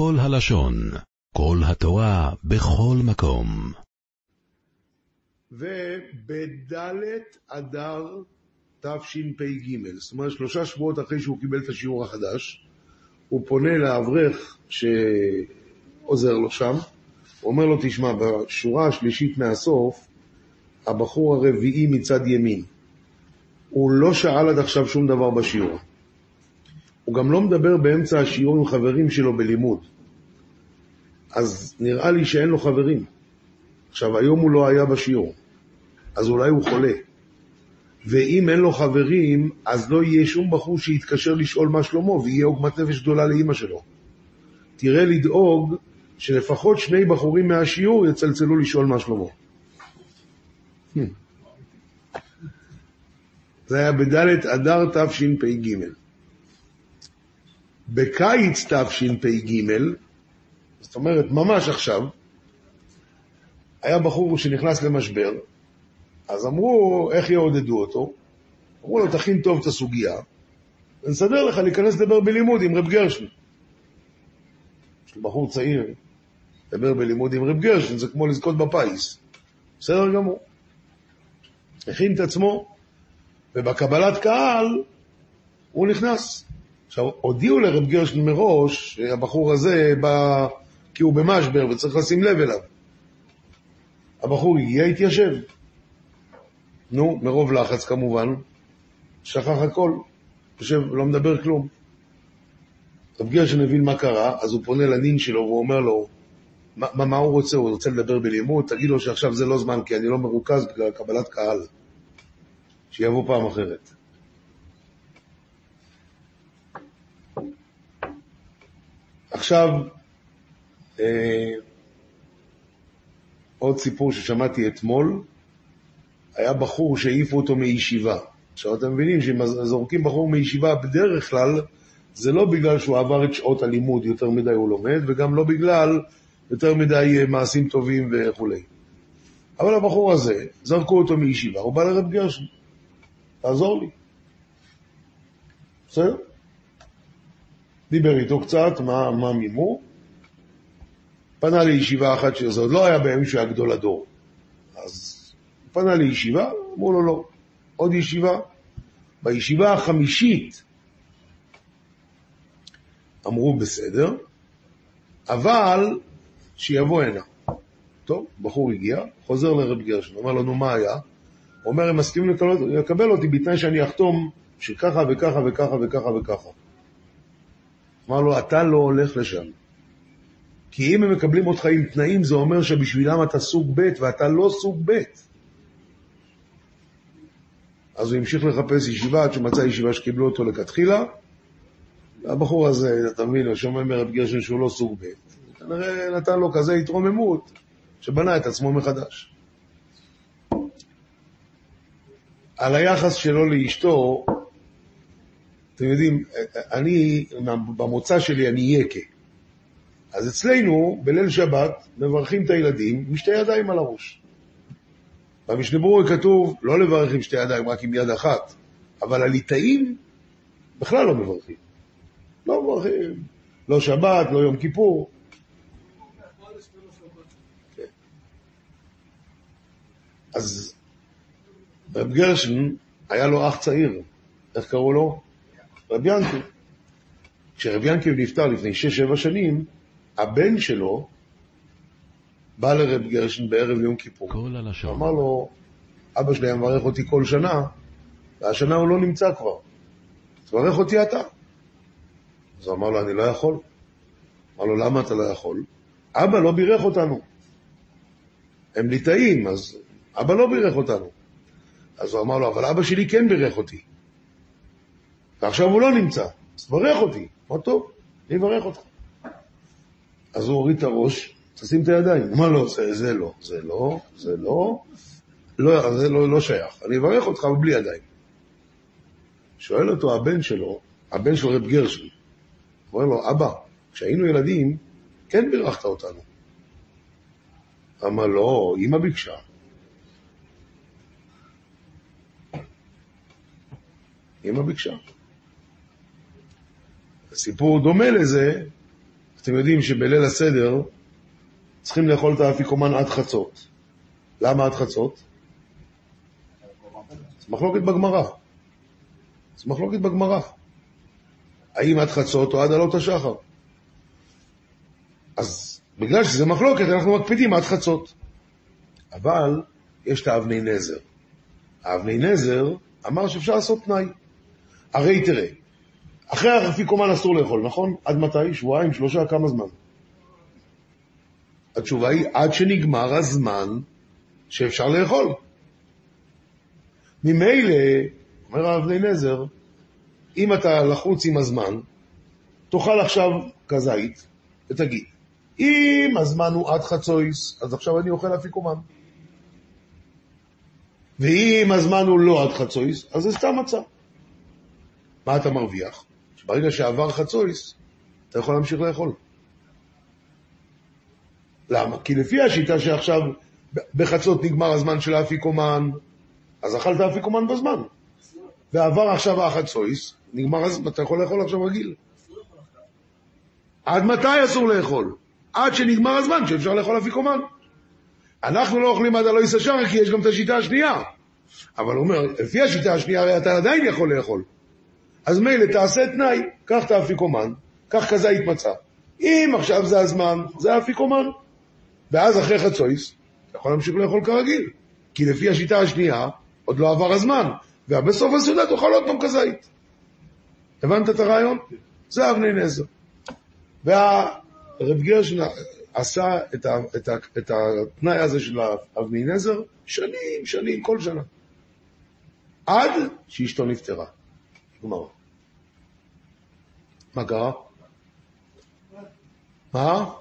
כל הלשון, כל התורה, בכל מקום. ובדלת אדר תשפ"ג, זאת אומרת שלושה שבועות אחרי שהוא קיבל את השיעור החדש, הוא פונה לאברך שעוזר לו שם, הוא אומר לו, תשמע, בשורה השלישית מהסוף, הבחור הרביעי מצד ימין, הוא לא שאל עד עכשיו שום דבר בשיעור. הוא גם לא מדבר באמצע השיעור עם חברים שלו בלימוד. אז נראה לי שאין לו חברים. עכשיו, היום הוא לא היה בשיעור, אז אולי הוא חולה. ואם אין לו חברים, אז לא יהיה שום בחור שיתקשר לשאול מה שלמה, ויהיה עוגמת נפש גדולה לאימא שלו. תראה לדאוג שלפחות שני בחורים מהשיעור יצלצלו לשאול מה שלמה. זה היה בדלת אדר תשפ"ג. בקיץ תשפ"ג, זאת אומרת, ממש עכשיו, היה בחור שנכנס למשבר, אז אמרו, איך יעודדו אותו? אמרו לו, תכין טוב את הסוגיה, ונסדר לך להיכנס לדבר בלימוד עם רב גרשן. יש לו בחור צעיר, לדבר בלימוד עם רב גרשן, זה כמו לזכות בפיס. בסדר גמור. הכין את עצמו, ובקבלת קהל הוא נכנס. עכשיו, הודיעו לרב גרשן מראש שהבחור הזה בא כי הוא במשבר וצריך לשים לב אליו. הבחור הגיע, התיישב. נו, מרוב לחץ כמובן, שכח הכל, יושב, לא מדבר כלום. רב גרשן הבין מה קרה, אז הוא פונה לנין שלו והוא אומר לו, מה, מה הוא רוצה? הוא רוצה לדבר בלימוד? תגיד לו שעכשיו זה לא זמן, כי אני לא מרוכז בגלל קבלת קהל. שיבוא פעם אחרת. עכשיו, אה, עוד סיפור ששמעתי אתמול, היה בחור שהעיפו אותו מישיבה. עכשיו אתם מבינים זורקים בחור מישיבה בדרך כלל, זה לא בגלל שהוא עבר את שעות הלימוד, יותר מדי הוא לומד, וגם לא בגלל יותר מדי אה, מעשים טובים וכולי. אבל הבחור הזה, זרקו אותו מישיבה, הוא בא לרב גרשון, תעזור לי. בסדר? דיבר איתו קצת, מה, מה מימו, פנה לישיבה אחת שזה עוד לא היה בימים שהוא היה גדול הדור. אז הוא פנה לישיבה, אמרו לו לא. עוד ישיבה. בישיבה החמישית אמרו בסדר, אבל שיבוא הנה. טוב, בחור הגיע, חוזר לרב גרשן, אמר לנו מה היה? הוא אומר, הם מסכימים לקבל אותי בתנאי שאני אחתום שככה וככה וככה וככה וככה. אמר לו, אתה לא הולך לשם. כי אם הם מקבלים אותך עם תנאים, זה אומר שבשבילם אתה סוג ב' ואתה לא סוג ב'. אז הוא המשיך לחפש ישיבה עד שמצא ישיבה שקיבלו אותו לכתחילה. והבחור הזה, אתה מבין, שומע מרב גרשן שהוא לא סוג ב', כנראה נתן לו כזה התרוממות, שבנה את עצמו מחדש. על היחס שלו לאשתו, אתם יודעים, אני, במוצא שלי אני יקה. אז אצלנו, בליל שבת, מברכים את הילדים עם שתי ידיים על הראש. במשנה ברורה כתוב לא לברך עם שתי ידיים, רק עם יד אחת, אבל הליטאים בכלל לא מברכים. לא מברכים, לא שבת, לא יום כיפור. אז רב גרשן, היה לו אח צעיר, איך קראו לו? רב ינקי. כשרב ינקי נפטר לפני שש-שבע שנים, הבן שלו בא לרב גרשן בערב יום כיפור. כל הלשון. אמר לו, אבא שלי היה מברך אותי כל שנה, והשנה הוא לא נמצא כבר. תברך אותי אתה. אז הוא אמר לו, אני לא יכול. אמר לו, למה אתה לא יכול? אבא לא בירך אותנו. הם ליטאים, אז אבא לא בירך אותנו. אז הוא אמר לו, אבל אבא שלי כן בירך אותי. ועכשיו הוא לא נמצא, אז תברך אותי. אמר, טוב, אני אברך אותך. אז הוא הוריד את הראש, תשים את הידיים. אמר לו, זה, זה לא, זה לא, זה לא, לא, זה לא, לא שייך. אני אברך אותך, אבל בלי ידיים. שואל אותו הבן שלו, הבן של רב גרשון, אומר לו, אבא, כשהיינו ילדים, כן בירכת אותנו. אמר לו, אמא ביקשה. אמא ביקשה. סיפור דומה לזה אתם יודעים שבליל הסדר צריכים לאכול את האפיקומן עד חצות. למה עד חצות? זה מחלוקת בגמרא. זה מחלוקת בגמרא. האם עד חצות או עד עלות השחר. אז בגלל שזה מחלוקת, אנחנו מקפידים עד חצות. אבל יש את האבני נזר. האבני נזר אמר שאפשר לעשות תנאי. הרי תראה, אחרי האפיקומן אסור לאכול, נכון? עד מתי? שבועיים, שלושה, כמה זמן? התשובה היא, עד שנגמר הזמן שאפשר לאכול. ממילא, אומר הרב בני נזר, אם אתה לחוץ עם הזמן, תאכל עכשיו כזית ותגיד, אם הזמן הוא עד חצויס, אז עכשיו אני אוכל אפיקומן. ואם הזמן הוא לא עד חצויס, אז זה סתם מצה. מה אתה מרוויח? שברגע שעבר חצויס, אתה יכול להמשיך לאכול. למה? כי לפי השיטה שעכשיו בחצות נגמר הזמן של האפיקומן, אז אכלת אפיקומן בזמן. ועבר עכשיו החצויס, נגמר הזמן, אתה יכול לאכול עכשיו רגיל. עד מתי אסור לאכול? עד שנגמר הזמן שאפשר לאכול אפיקומן. אנחנו לא אוכלים עד הלא יסשר, כי יש גם את השיטה השנייה. אבל הוא אומר, לפי השיטה השנייה הרי אתה עדיין יכול לאכול. אז מילא תעשה תנאי, קח את האפיקומן, קח כזית מצה. אם עכשיו זה הזמן, זה האפיקומן. ואז אחרי חצויס, אתה יכול להמשיך לאכול כרגיל. כי לפי השיטה השנייה, עוד לא עבר הזמן, ובסוף הסעודה תאכל עוד פעם כזית. הבנת את הרעיון? זה אבני נזר. והרב גרשן עשה את, ה, את, ה, את התנאי הזה של אבני נזר שנים, שנים, כל שנה. עד שאשתו נפטרה. נגמר. מה קרה? מה?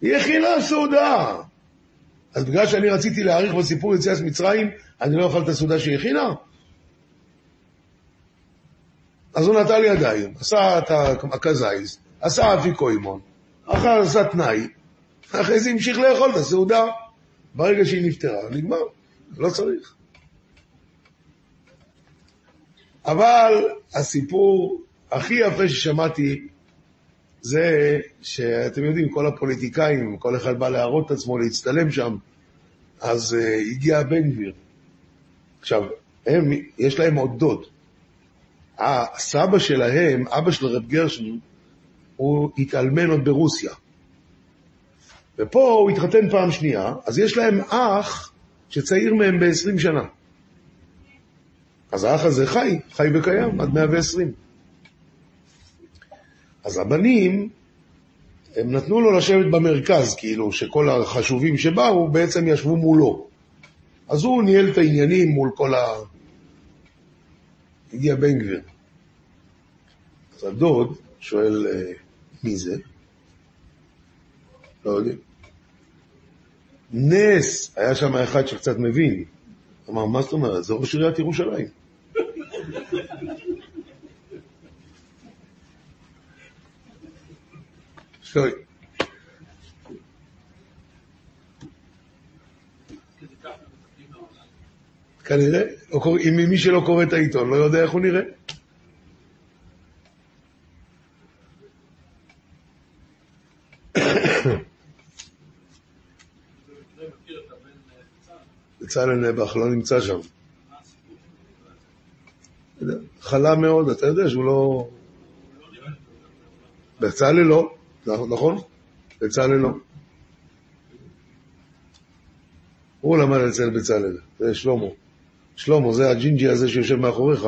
היא הכינה סעודה. אז בגלל שאני רציתי להאריך בסיפור יציאת מצרים, אני לא אוכל את הסעודה שהיא הכינה? אז הוא נטל ידיים, עשה את הכזייז, עשה אפיקוימון, אחר עשה תנאי, אחרי זה המשיך לאכול את הסעודה. ברגע שהיא נפטרה, נגמר, לא צריך. אבל הסיפור הכי יפה ששמעתי זה שאתם יודעים, כל הפוליטיקאים, כל אחד בא להראות את עצמו, להצטלם שם, אז uh, הגיע בן גביר. עכשיו, הם, יש להם עוד דוד. הסבא שלהם, אבא של רב גרשן, הוא התאלמן עוד ברוסיה. ופה הוא התחתן פעם שנייה, אז יש להם אח שצעיר מהם ב-20 שנה. אז האח הזה חי, חי וקיים, עד 120. אז הבנים, הם נתנו לו לשבת במרכז, כאילו, שכל החשובים שבאו בעצם ישבו מולו. אז הוא ניהל את העניינים מול כל ה... הגיע בן גביר. אז הדוד שואל, אה, מי זה? לא יודע. נס, היה שם אחד שקצת מבין. אמר, מה זאת אומרת? זה ראש עיריית ירושלים. שוי. כנראה, אם מי שלא קורא את העיתון לא יודע איך הוא נראה. בצלאל נעבך לא נמצא שם. חלה מאוד, אתה יודע שהוא לא... בצלאל לא, נכון? בצלאל לא. הוא למד אצל בצלאל, זה שלמה. שלמה, זה הג'ינג'י הזה שיושב מאחוריך,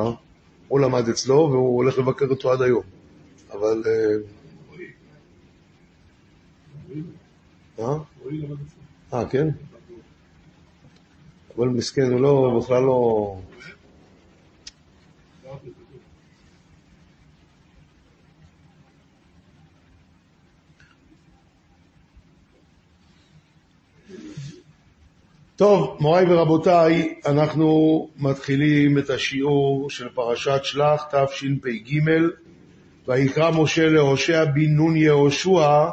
הוא למד אצלו והוא הולך לבקר אותו עד היום. אבל... אה? אה, כן? אבל מסכן, הוא לא, בכלל לא... טוב, מוריי ורבותיי, אנחנו מתחילים את השיעור של פרשת שלח תשפ"ג, ויקרא משה להושע בן נון יהושע,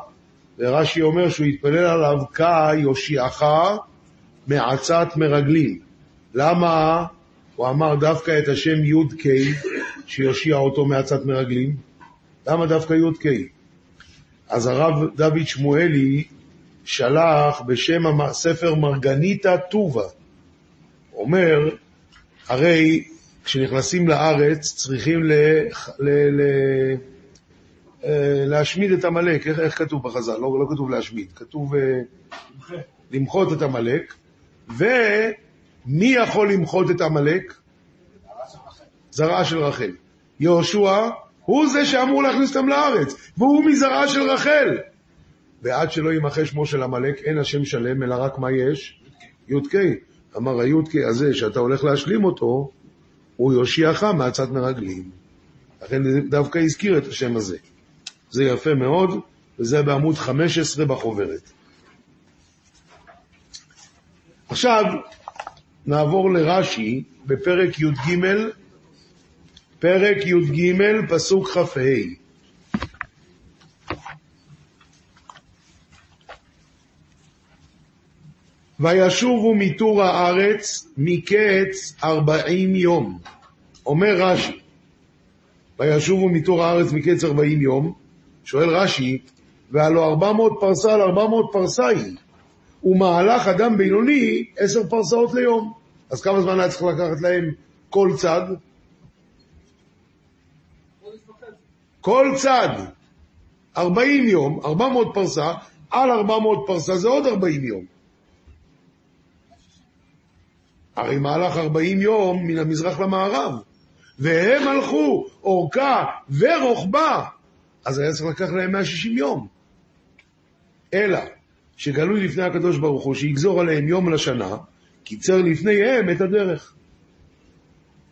ורש"י אומר שהוא התפלל עליו כיושיעך מעצת מרגלים. למה הוא אמר דווקא את השם י"ק שיושיע אותו מעצת מרגלים? למה דווקא י"ק? אז הרב דוד שמואלי שלח בשם הספר מרגניתא טובה. אומר, הרי כשנכנסים לארץ צריכים ל... ל... ל... אה, להשמיד את עמלק, איך, איך כתוב בחז"ל? לא, לא כתוב להשמיד, כתוב אה, למחות את עמלק, ומי יכול למחות את עמלק? זרעה של רחל. יהושע הוא זה שאמור להכניס אותם לארץ, והוא מזרעה של רחל. ועד שלא יימחה שמו של עמלק, אין השם שלם, אלא רק מה יש? י"ק. אמר הי"ק הזה, שאתה הולך להשלים אותו, הוא יושיעך מעצת מרגלים. לכן דווקא הזכיר את השם הזה. זה יפה מאוד, וזה בעמוד 15 בחוברת. עכשיו נעבור לרש"י בפרק י"ג, פרק י"ג, פסוק כ"ה. וישובו מטור הארץ מקץ ארבעים יום. אומר רש"י, וישובו מטור הארץ מקץ ארבעים יום, שואל רש"י, והלא ארבע מאות פרסה על ארבע מאות פרסה היא, ומהלך אדם בינוני עשר פרסאות ליום. אז כמה זמן היה צריך לקחת להם כל צד? כל צד, ארבעים יום, ארבע מאות פרסה, על ארבע מאות פרסה זה עוד ארבעים יום. הרי מהלך ארבעים יום מן המזרח למערב, והם הלכו אורכה ורוחבה, אז היה צריך לקח להם 160 יום. אלא שגלוי לפני הקדוש ברוך הוא שיגזור עליהם יום לשנה, קיצר לפניהם את הדרך.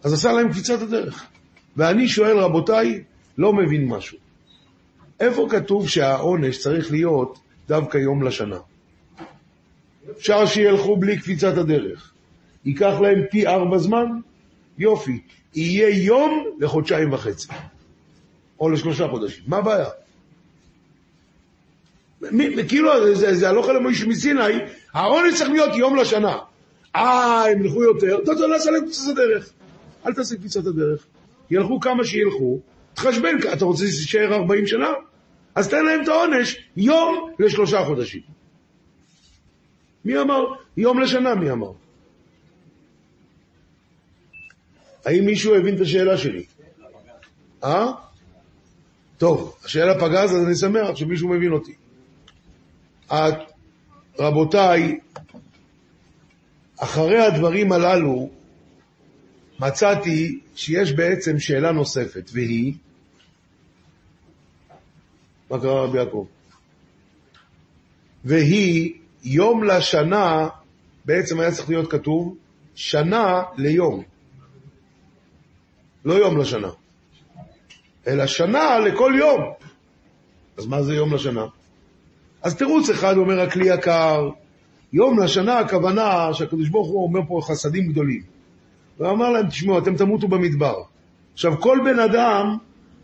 אז עשה להם קפיצת הדרך. ואני שואל, רבותיי, לא מבין משהו. איפה כתוב שהעונש צריך להיות דווקא יום לשנה? אפשר שילכו בלי קפיצת הדרך. ייקח להם פי ארבע זמן? יופי. יהיה יום לחודשיים וחצי. או לשלושה חודשים. מה הבעיה? כאילו, זה, הלוך אל המוישה מסיני, העונש צריך להיות יום לשנה. אה, הם ילכו יותר, אתה יודע, נעשה להם קפיצת הדרך. אל תעשה קפיצת הדרך. ילכו כמה שילכו, תחשבן, אתה רוצה להישאר 40 שנה? אז תן להם את העונש יום לשלושה חודשים. מי אמר? יום לשנה, מי אמר? האם מישהו הבין את השאלה שלי? אה? טוב, השאלה פגז, אז אני שמח שמישהו מבין אותי. את, רבותיי, אחרי הדברים הללו מצאתי שיש בעצם שאלה נוספת, והיא, מה קרה רבי יעקב? והיא, יום לשנה, בעצם היה צריך להיות כתוב, שנה ליום. לא יום לשנה, אלא שנה לכל יום. אז מה זה יום לשנה? אז תירוץ אחד אומר הכלי יקר, יום לשנה הכוונה שהקדוש ברוך הוא אומר פה חסדים גדולים. ואמר להם, תשמעו, אתם תמותו במדבר. עכשיו, כל בן אדם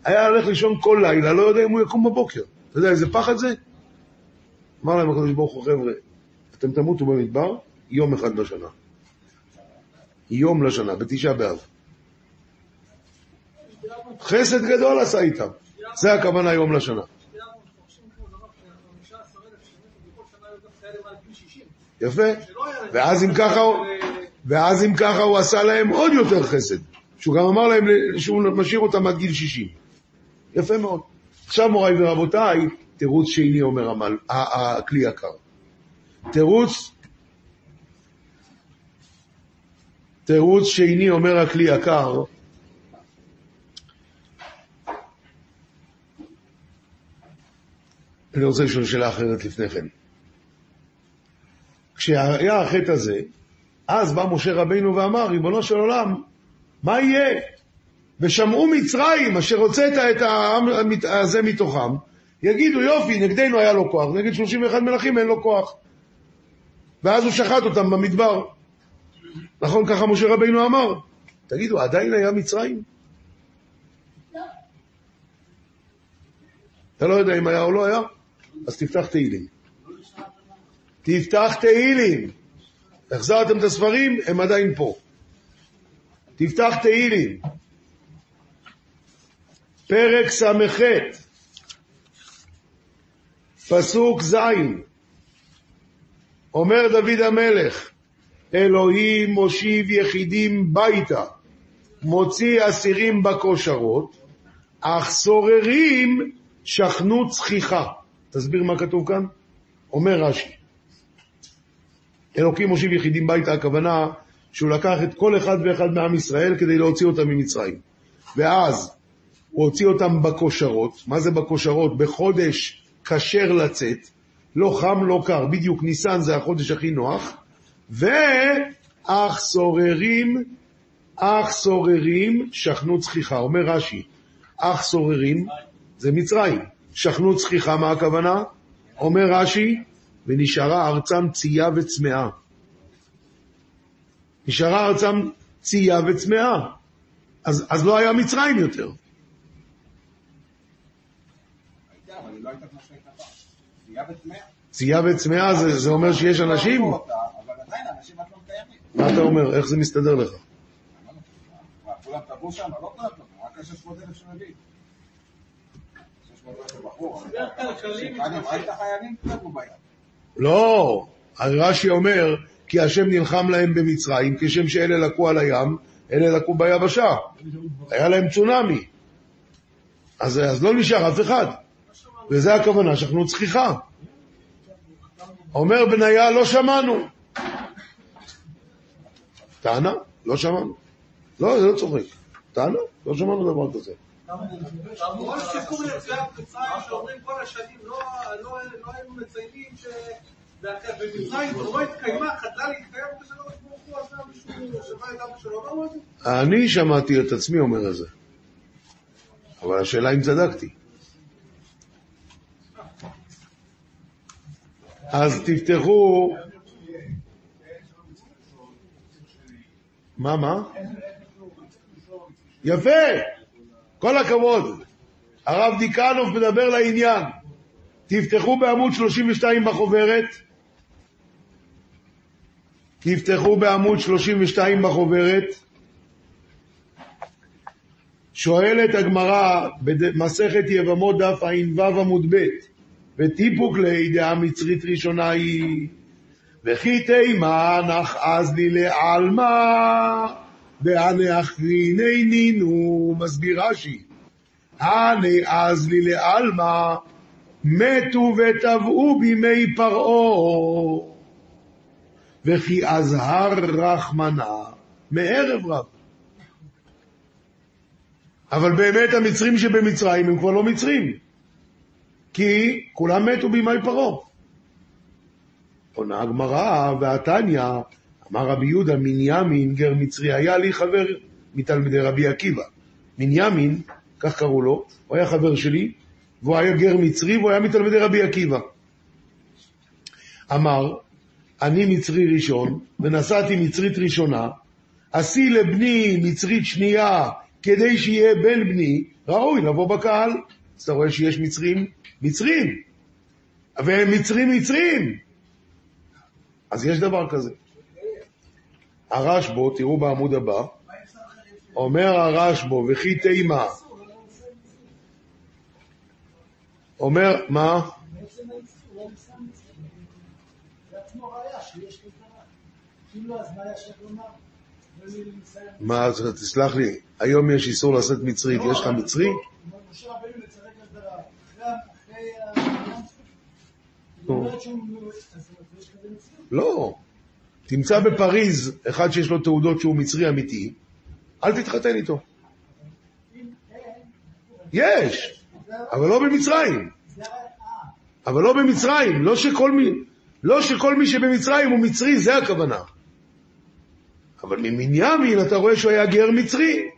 היה הולך לישון כל לילה, לא יודע אם הוא יקום בבוקר. אתה יודע איזה פחד זה? אמר להם הקדוש ברוך הוא, חבר'ה, אתם תמותו במדבר יום אחד לשנה. יום לשנה, בתשעה באב. חסד גדול עשה איתם. זה הכוונה יום לשנה. יפה. ואז אם ככה, ואז אם ככה הוא עשה להם עוד יותר חסד. שהוא גם אמר להם שהוא משאיר אותם עד גיל 60. יפה מאוד. עכשיו מוריי ורבותיי, תירוץ שני אומר המל, הכלי יקר. תירוץ, תירוץ שני אומר הכלי יקר, אני רוצה לשאול שאלה אחרת לפני כן. כשהיה החטא הזה, אז בא משה רבינו ואמר, ריבונו של עולם, מה יהיה? ושמעו מצרים, אשר הוצאת את העם הזה מתוכם, יגידו, יופי, נגדנו היה לו כוח, נגד 31 מלכים אין לו כוח. ואז הוא שחט אותם במדבר. נכון, ככה משה רבינו אמר. תגידו, עדיין היה מצרים? אתה לא יודע אם היה או לא היה? אז תפתח תהילים. תפתח תהילים. החזרתם את הספרים, הם עדיין פה. תפתח תהילים. פרק ס"ח, פסוק ז', אומר דוד המלך, אלוהים מושיב יחידים ביתה, מוציא אסירים בכושרות, אך סוררים שכנו צחיחה. תסביר מה כתוב כאן? אומר רש"י, אלוקים מושיב יחידים ביתה, הכוונה שהוא לקח את כל אחד ואחד מעם ישראל כדי להוציא אותם ממצרים. ואז הוא הוציא אותם בכושרות. מה זה בכושרות? בחודש כשר לצאת, לא חם, לא קר, בדיוק ניסן זה החודש הכי נוח, ואך סוררים, אך סוררים שכנו צחיחה. אומר רש"י, אך סוררים זה מצרים. שכנו צחיחה, מה הכוונה? אומר רש"י, ונשארה ארצם צייה וצמאה. נשארה ארצם צייה וצמאה. אז, אז לא היה מצרים יותר. צייה וצמאה זה, זה אומר שיש אנשים? מה אתה אומר? איך זה מסתדר לך? כולם טבעו שם, לא כולם טבעו, רק 600 אלף שמבין. לא, רש"י אומר, כי השם נלחם להם במצרים, כשם שאלה לקו על הים, אלה לקו ביבשה. היה להם צונאמי. אז, אז לא נשאר אף אחד. וזה הכוונה, שאנחנו צחיחה. אומר בניה, לא שמענו. טענה? לא שמענו. לא, זה לא צוחק. טענה? לא שמענו דבר כזה. כל סיפור יציאת מצרים שאומרים כל השנים, לא לא- לא היינו מציינים את זה? אני שמעתי את עצמי אומר את זה. אבל השאלה אם צדקתי. אז תפתחו... מה, מה? יפה, כל הכבוד. הרב דיקנוב מדבר לעניין. תפתחו בעמוד 32 בחוברת. תפתחו בעמוד 32 בחוברת. שואלת הגמרא במסכת יבמות דף ע"ו עמוד ב' וטיפוק לי דעה מצרית ראשונה היא וכי תימן אך אז לי לעלמא דהנאחריני נינו מסביר רש"י. הנה אז לי לעלמא מתו וטבעו בימי פרעה. וכי אזהר רחמנה מערב רב. אבל באמת המצרים שבמצרים הם כבר לא מצרים, כי כולם מתו בימי פרעה. עונה הגמרא והתניא, אמר רבי יהודה, מנימין גר מצרי, היה לי חבר מתלמידי רבי עקיבא. מנימין, כך קראו לו, הוא היה חבר שלי, והוא היה גר מצרי והוא היה מתלמידי רבי עקיבא. אמר, אני מצרי ראשון, ונסעתי מצרית ראשונה, עשי לבני מצרית שנייה כדי שיהיה בן בני, ראוי לבוא בקהל. אז אתה רואה שיש מצרים, מצרים, והם מצרים מצרים. אז יש דבר כזה. הרשב"ו, תראו בעמוד הבא, אומר הרשב"ו, וכי תימה, אומר, מה? מה, תסלח לי, היום יש איסור לשאת מצרית, יש לך מצרי? אז מציאות. לא. תמצא בפריז אחד שיש לו תעודות שהוא מצרי אמיתי, אל תתחתן איתו. יש, אבל לא במצרים. אבל לא במצרים, לא שכל מי, לא שכל מי שבמצרים הוא מצרי, זה הכוונה. אבל ממנימין אתה רואה שהוא היה גר מצרי.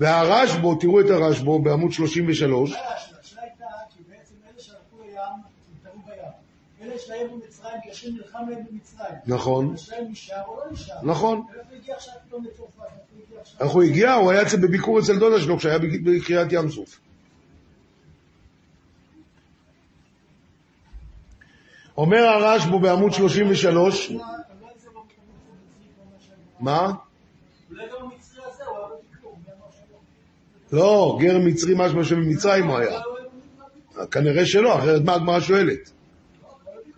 והרשב"ו, תראו את הרשב"ו בעמוד 33, השאלה הייתה, כי בעצם אלה שהלכו לים, הם טעו בים. אלה במצרים, כי השם נלחם להם במצרים. נכון, נשאר או לא נשאר. נכון. הגיע עכשיו פתאום לצרפת? איך הוא הגיע? הוא היה אצל- בביקור אצל דודה שלו כשהיה בקריאת ים סוף. אומר הרשב"ו בעמוד 33, אולי זה לא מה? לא, גר מצרי משמע שבמצרים הוא היה. כנראה שלא, אחרת מה הגמרא שואלת?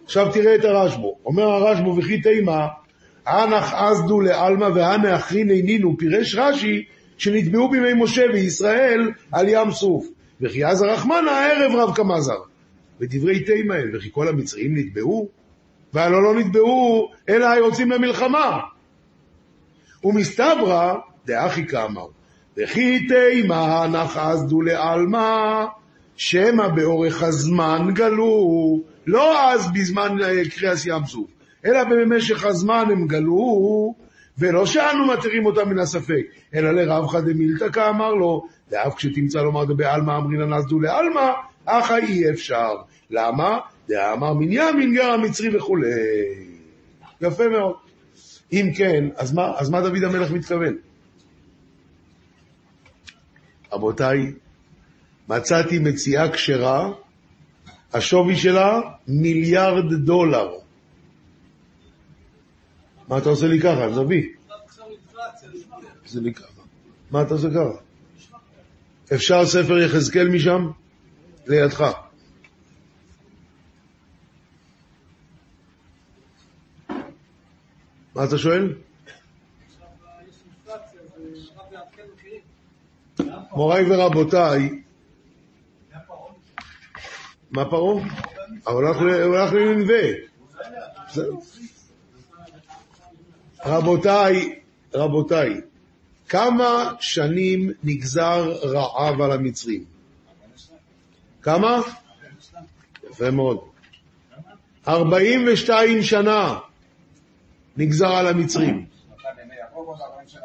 עכשיו תראה את הרשב"ו. אומר הרשב"ו, וכי תימה, אנח עזדו לעלמא והנה אחרין עינינו, פירש רש"י שנטבעו בימי משה וישראל על ים סוף. וכי אז הרחמנה הערב רב קמזר. ודברי תימה הם, וכי כל המצרים נטבעו? והלא לא נטבעו, אלא היוצאים למלחמה. ומסתברא, דאחי כאמר, וכי תימה נחזדו לעלמא, שמא באורך הזמן גלו, לא אז בזמן קריאס ים סוף, אלא במשך הזמן הם גלו, ולא שאנו מתירים אותם מן הספק, אלא לרבחא דמילתא כאמר לו, ואף כשתמצא לומר דבעלמא אמרינא נסדו לעלמא, אך אי אפשר. למה? דאמר מנימין גר המצרי וכולי. יפה מאוד. אם כן, אז מה, אז מה דוד המלך מתכוון? רבותיי, מצאתי מציאה כשרה, השווי שלה מיליארד דולר. מה אתה עושה לי ככה? נביא. זה לי ככה. מה אתה עושה ככה? אפשר ספר יחזקאל משם? לידך. מה אתה שואל? מוריי ורבותיי, מה פרעה? הוא הלך. בסדר. רבותיי, רבותיי, כמה שנים נגזר רעב על המצרים? כמה? יפה מאוד. 42 שנה נגזר על המצרים.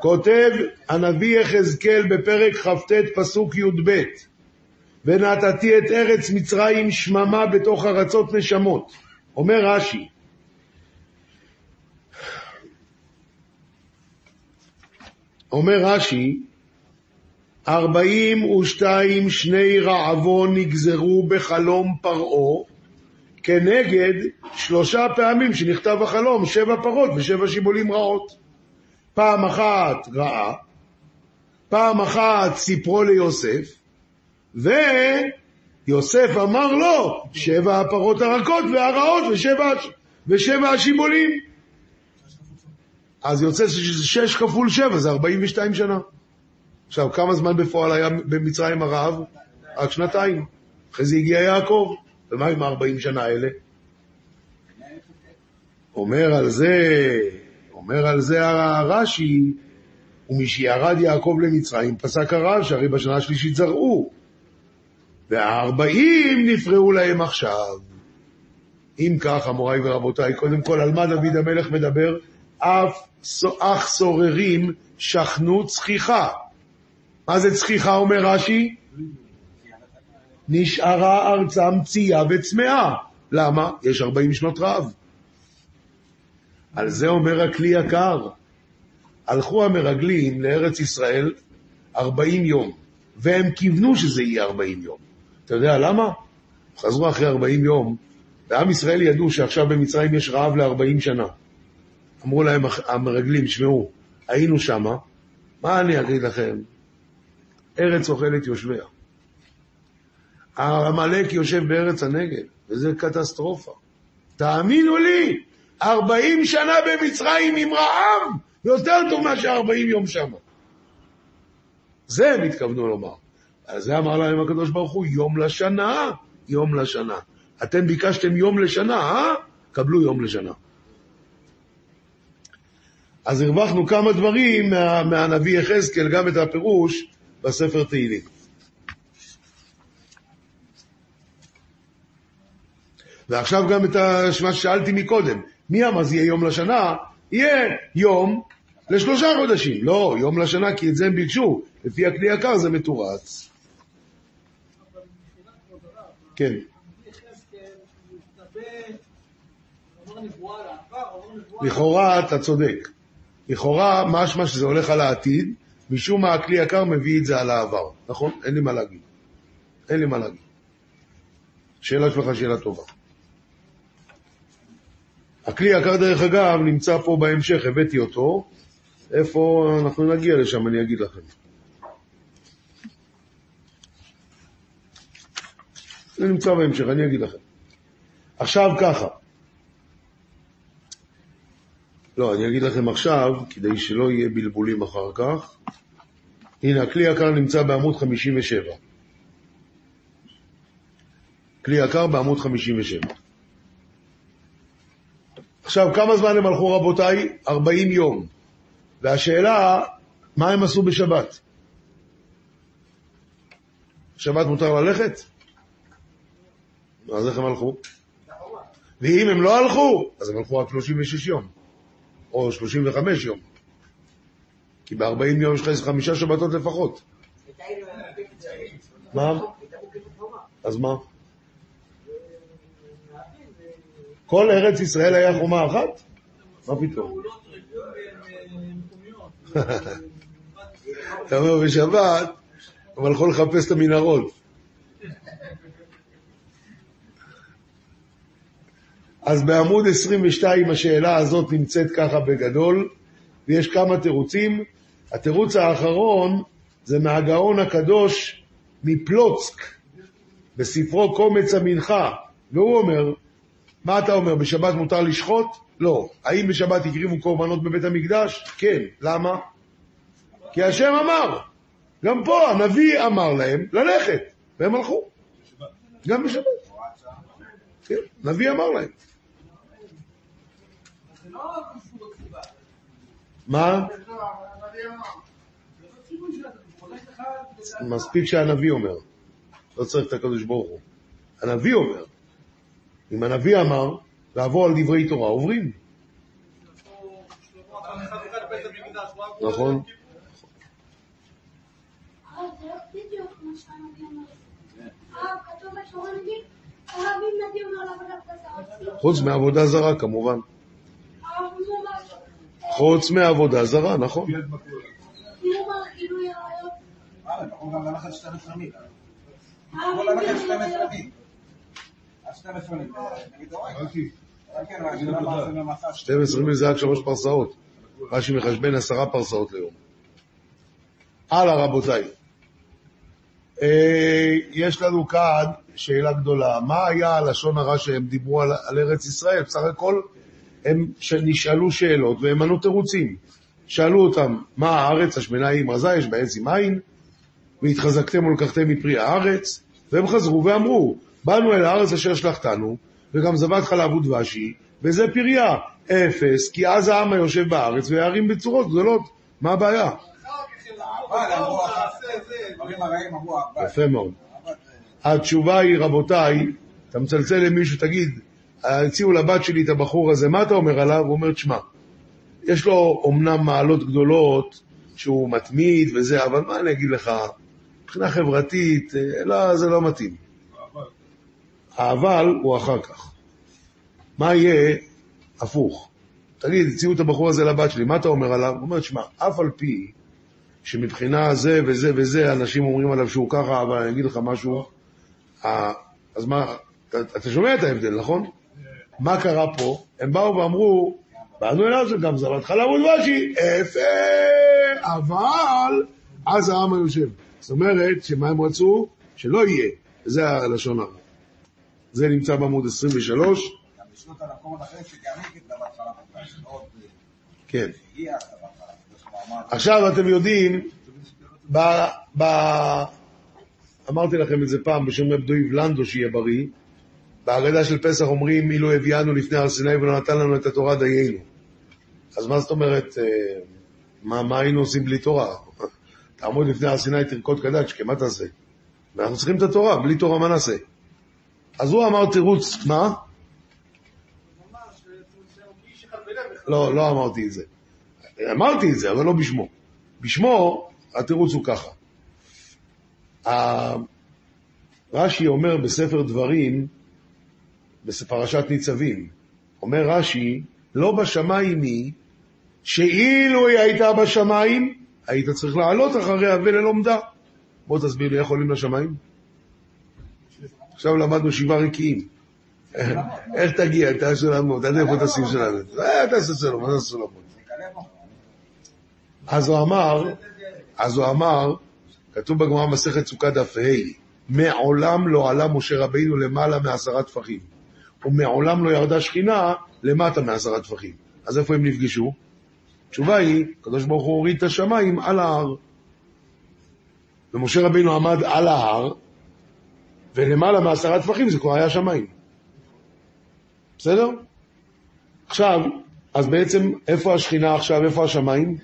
כותב הנביא יחזקאל בפרק כ"ט פסוק י"ב ונתתי את ארץ מצרים שממה בתוך ארצות נשמות. אומר רש"י, אומר רש"י, ארבעים ושתיים שני רעבון נגזרו בחלום פרעה, כנגד שלושה פעמים שנכתב החלום, שבע פרות ושבע שיבולים רעות. פעם אחת רעה, פעם אחת סיפרו ליוסף, ויוסף אמר לו, שבע הפרות הרכות והרעות ושבע, ושבע השיבולים. אז יוצא שזה שש כפול שבע, זה ארבעים ושתיים שנה. עכשיו, כמה זמן בפועל היה במצרים הרעב? רק שנתיים. אחרי זה הגיע יעקב. ומה עם הארבעים שנה האלה? אומר על זה, אומר על זה הרש"י, ומשירד יעקב למצרים פסק הרב שהרי בשנה השלישית זרעו, והארבעים נפרעו להם עכשיו. אם כך, המוריי ורבותיי, קודם כל, על מה דוד המלך מדבר? אף אך סוררים שכנו צחיחה. מה זה צחיחה, אומר רש"י? נשארה ארצם צייה וצמאה. למה? יש ארבעים שנות רעב. על זה אומר הכלי יקר. הלכו המרגלים לארץ ישראל ארבעים יום, והם כיוונו שזה יהיה ארבעים יום. אתה יודע למה? חזרו אחרי ארבעים יום, ועם ישראל ידעו שעכשיו במצרים יש רעב לארבעים שנה. אמרו להם המרגלים, שמעו, היינו שמה, מה אני אגיד לכם? ארץ אוכלת יושביה. העמלק יושב בארץ הנגב, וזה קטסטרופה. תאמינו לי, ארבעים שנה במצרים עם רעב, יותר טוב מאשר ארבעים יום שמה. זה הם התכוונו לומר. על זה אמר להם הקדוש ברוך הוא, יום לשנה, יום לשנה. אתם ביקשתם יום לשנה, אה? קבלו יום לשנה. אז הרווחנו כמה דברים מה, מהנביא יחזקאל, גם את הפירוש בספר תהילים. ועכשיו גם את מה ששאלתי מקודם, מי אמר זה יהיה יום לשנה? יהיה יום לשלושה חודשים. לא, יום לשנה, כי את זה הם ביקשו. לפי הכלי יקר זה מתורץ. כן. לכאורה אתה צודק. לכאורה משמע שזה הולך על העתיד, משום מה הכלי יקר מביא את זה על העבר, נכון? אין לי מה להגיד. אין לי מה להגיד. שאלה שלך שאלה טובה. הכלי יקר דרך אגב נמצא פה בהמשך, הבאתי אותו. איפה אנחנו נגיע לשם, אני אגיד לכם. זה נמצא בהמשך, אני אגיד לכם. עכשיו ככה. לא, אני אגיד לכם עכשיו, כדי שלא יהיה בלבולים אחר כך. הנה, הכלי יקר נמצא בעמוד 57. כלי יקר בעמוד 57. עכשיו, כמה זמן הם הלכו רבותיי? 40 יום. והשאלה, מה הם עשו בשבת? שבת מותר ללכת? אז איך הם הלכו? ואם הם לא הלכו, אז הם הלכו רק 36 יום, או 35 יום. כי ב-40 יום יש לך חמישה שבתות לפחות. מה? אז מה? כל ארץ ישראל היה חומה אחת? מה פתאום? אתה אומר, בשבת הם הלכו לחפש את המנהרות. אז בעמוד 22 השאלה הזאת נמצאת ככה בגדול, ויש כמה תירוצים. התירוץ האחרון זה מהגאון הקדוש מפלוצק, בספרו קומץ המנחה, והוא אומר, מה אתה אומר, בשבת מותר לשחוט? לא. האם בשבת הקריבו קורבנות בבית המקדש? כן. למה? כי השם אמר. גם פה הנביא אמר להם ללכת, והם הלכו. גם בשבת. כן, נביא אמר להם. מה? מספיק שהנביא אומר. לא צריך את הקדוש ברוך הוא. הנביא אומר. אם הנביא אמר, לעבור על דברי תורה, עוברים. נכון. חוץ מעבודה זרה, כמובן. חוץ מעבודה זרה, נכון. מה, ללכת 12 מיל. הרב יכול אם ללכת גילוי 12 עריות, מיל. עד 12 מיל. נגיד, אבל אני יודע מה זה במסע. 12 מיל זה רק שלוש פרסאות. רש"י מחשבן עשרה פרסאות ליום. הלאה, רבותיי. אה, יש לנו כאן שאלה גדולה. מה היה הלשון הרע שהם דיברו על ארץ ישראל? בסך הכל הם נשאלו שאלות והם ענו תירוצים. שאלו אותם, מה הארץ השמנה היא עם רזה, יש בה עץ עם עין, והתחזקתם ולקחתם מפרי הארץ, והם חזרו ואמרו, באנו אל הארץ אשר שלחתנו, וגם זבת חלב ודבשי, וזה פריה, אפס, כי אז העם היושב בארץ, והערים בצורות גדולות. מה הבעיה? יפה מאוד. התשובה היא, רבותיי, אתה מצלצל למישהו, תגיד, הציעו לבת שלי את הבחור הזה, מה אתה אומר עליו? הוא אומר, תשמע, יש לו אומנם מעלות גדולות, שהוא מתמיד וזה, אבל מה אני אגיד לך, מבחינה חברתית, אה, לא, זה לא מתאים. האבל הוא אחר כך. מה יהיה הפוך? תגיד, הציעו את הבחור הזה לבת שלי, מה אתה אומר עליו? הוא אומר, תשמע, אף על פי שמבחינה זה וזה וזה, אנשים אומרים עליו שהוא ככה, אבל אני אגיד לך משהו, אה, אז מה, אתה, אתה שומע את ההבדל, נכון? מה קרה פה? הם באו ואמרו, באנו אליו זה גם זבת חלב ודבשי, יפה, אבל אז העם היושב. זאת אומרת, שמה הם רצו? שלא יהיה. זה הלשון הרע. זה נמצא בעמוד 23, גם לשלוט על המקומות אחרים שגם היא קיבלה בהתחלה בגלל שעוד כן. עכשיו אתם יודעים, ב, אמרתי לכם את זה פעם בשם רב דויב לנדו שיהיה בריא, בהגדה של פסח אומרים אילו הביאנו לפני הר סיני ולא נתן לנו את התורה דיינו. אז מה זאת אומרת, אה, מה, מה היינו עושים בלי תורה? תעמוד לפני הר סיני תרקוד קדש, כי מה תעשה? ואנחנו צריכים את התורה, בלי תורה מה נעשה? אז הוא אמר תירוץ, מה? לא, לא אמרתי את זה. אמרתי את זה, אבל לא בשמו. בשמו, התירוץ הוא ככה. רש"י אומר בספר דברים, בפרשת ניצבים, אומר רש"י, לא בשמיים היא, שאילו היא הייתה בשמיים, היית צריך לעלות אחריה וללומדה. בוא תסביר לי איך עולים לשמיים. עכשיו למדנו שבעה רקיעים. איך תגיע? אתה סולמות, עד איפה תשים סולמות? תעשה סולמות, תעשה סולמות. אז הוא אמר, אז הוא אמר, כתוב בגמרא מסכת סוכה דף ה', מעולם לא עלה משה רבינו למעלה מעשרה טפחים, ומעולם לא ירדה שכינה למטה מעשרה טפחים. אז איפה הם נפגשו? התשובה היא, הקדוש ברוך הוא הוריד את השמיים על ההר. ומשה רבינו עמד על ההר, ולמעלה מעשרה טפחים זה כבר היה שמיים. בסדר? עכשיו, אז בעצם, איפה השכינה עכשיו, איפה השמיים?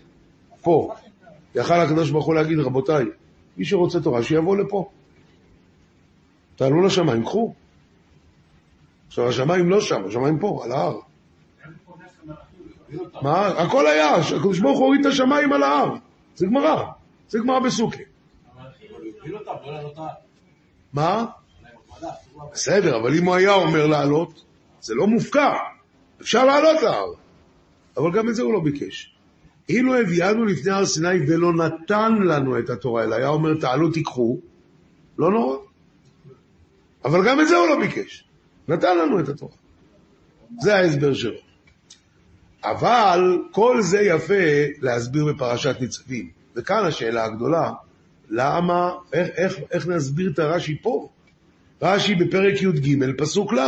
פה. יכל הקדוש ברוך הוא להגיד, רבותיי, מי שרוצה תורה, שיבוא לפה. תעלו לשמיים, קחו. עכשיו, השמיים לא שם, השמיים פה, על ההר. מה? הכל היה, הקדוש ברוך הוא הוריד את השמיים על ההר. זה גמרא, זה גמרא בסוכה. מה? בסדר, אבל אם הוא היה אומר לעלות, זה לא מופקע. אפשר לעלות להר. אבל גם את זה הוא לא ביקש. אילו הביאנו לפני הר סיני ולא נתן לנו את התורה, אלא היה אומר תעלו תיקחו, לא נורא. אבל גם את זה הוא לא ביקש. נתן לנו את התורה. זה ההסבר שלו. אבל כל זה יפה להסביר בפרשת ניצבים. וכאן השאלה הגדולה, למה, איך, איך, איך נסביר את הרש"י פה? רש"י בפרק י"ג, פסוק ל',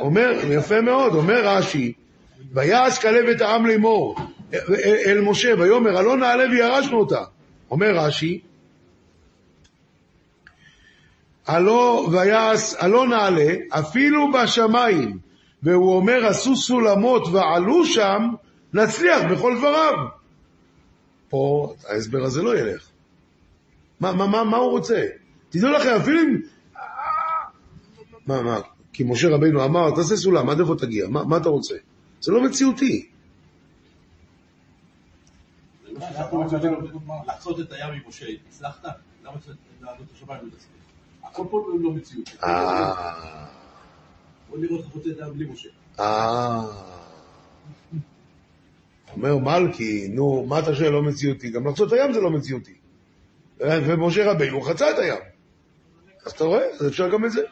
אומר, יפה מאוד, אומר רש"י, ויעש כלב את העם לאמור אל משה, ויאמר, הלא נעלה וירשנו אותה. אומר רש"י, הלא ויעש, הלא נעלה, אפילו בשמיים, והוא אומר, עשו סולמות ועלו שם, נצליח בכל דבריו. פה ההסבר הזה לא ילך. מה, מה, מה, מה הוא רוצה? תדעו לכם, אפילו אם... מה, מה? כי משה רבינו אמר, תעשה סולם, עד איפה תגיע? מה, מה אתה רוצה? זה לא מציאותי. לחצות את הים עם משה, הצלחת? למה לעלות השמיים ולהצליח? הכל פה לא מציאות. אה... בוא נראה איך את הים בלי משה. אה... אומר מלכי, נו, מה אתה שואל לא מציאותי? גם לחצות הים זה לא מציאותי. ומשה רבינו חצה את הים. אז אתה רואה? אז אפשר גם את זה.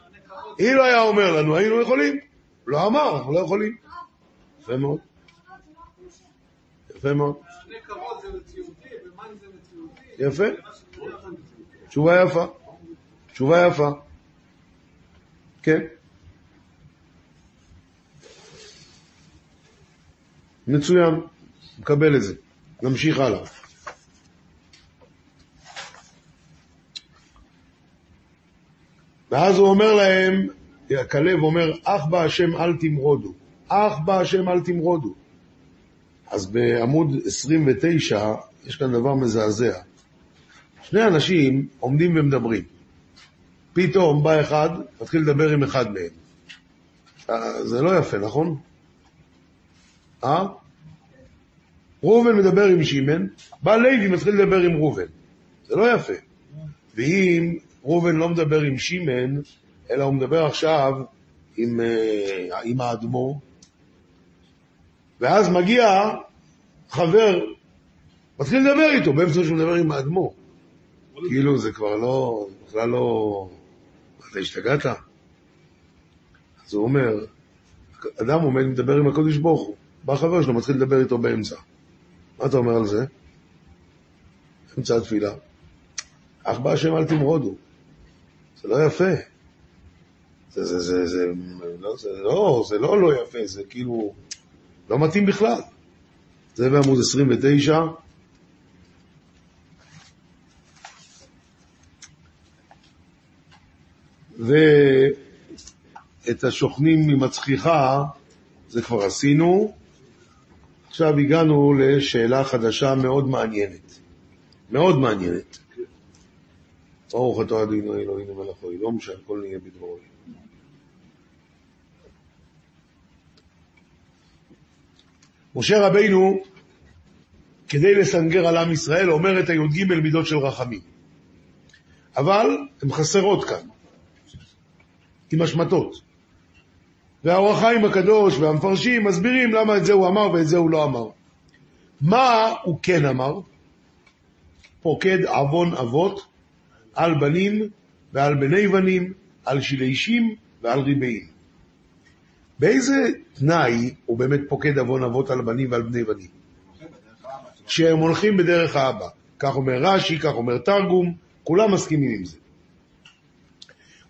אם לא היה אומר לנו, היינו יכולים. לא אמר, אנחנו לא יכולים. יפה מאוד. יפה מאוד. יפה. תשובה יפה. תשובה יפה. כן. מצוין, מקבל את זה. נמשיך הלאה. ואז הוא אומר להם, כלב אומר, אך בה השם אל תמרודו. אך בה השם אל תמרודו. אז בעמוד 29 יש כאן דבר מזעזע. שני אנשים עומדים ומדברים. פתאום בא אחד, מתחיל לדבר עם אחד מהם. אה, זה לא יפה, נכון? אה? ראובן מדבר עם שמן, בא לוי מתחיל לדבר עם ראובן. זה לא יפה. ואם ראובן לא מדבר עם שמן, אלא הוא מדבר עכשיו עם, אה, עם האדמו"ר, ואז מגיע חבר, מתחיל לדבר איתו, באמצע שהוא מדבר עם האדמו"ר. כאילו זה כבר לא, בכלל לא... אתה השתגעת? אז הוא אומר, אדם עומד מדבר עם הקודש ברוך הוא, בא חבר שלו, מתחיל לדבר איתו באמצע. מה אתה אומר על זה? אמצע התפילה. אך בא השם אל תמרודו. זה לא יפה. זה, זה, זה, זה, לא, זה לא, זה לא לא יפה, זה כאילו לא מתאים בכלל. זה בעמוד 29. ואת השוכנים עם הצחיחה, זה כבר עשינו. עכשיו הגענו לשאלה חדשה מאוד מעניינת. מאוד מעניינת. ברוך אתה אדינו אלוהינו מלאכו אלוהים שהכל נהיה בדברו. משה רבינו, כדי לסנגר על עם ישראל, אומר את הי"ג מידות של רחמים. אבל הן חסרות כאן, עם השמטות. והאור החיים הקדוש והמפרשים מסבירים למה את זה הוא אמר ואת זה הוא לא אמר. מה הוא כן אמר? פוקד עוון אבות על בנים ועל בני בנים, על שילשים ועל ריבעים. באיזה תנאי הוא באמת פוקד עוון אבות על בנים ועל בני בנים? שהם הולכים בדרך האבא. כך אומר רש"י, כך אומר תרגום, כולם מסכימים עם זה.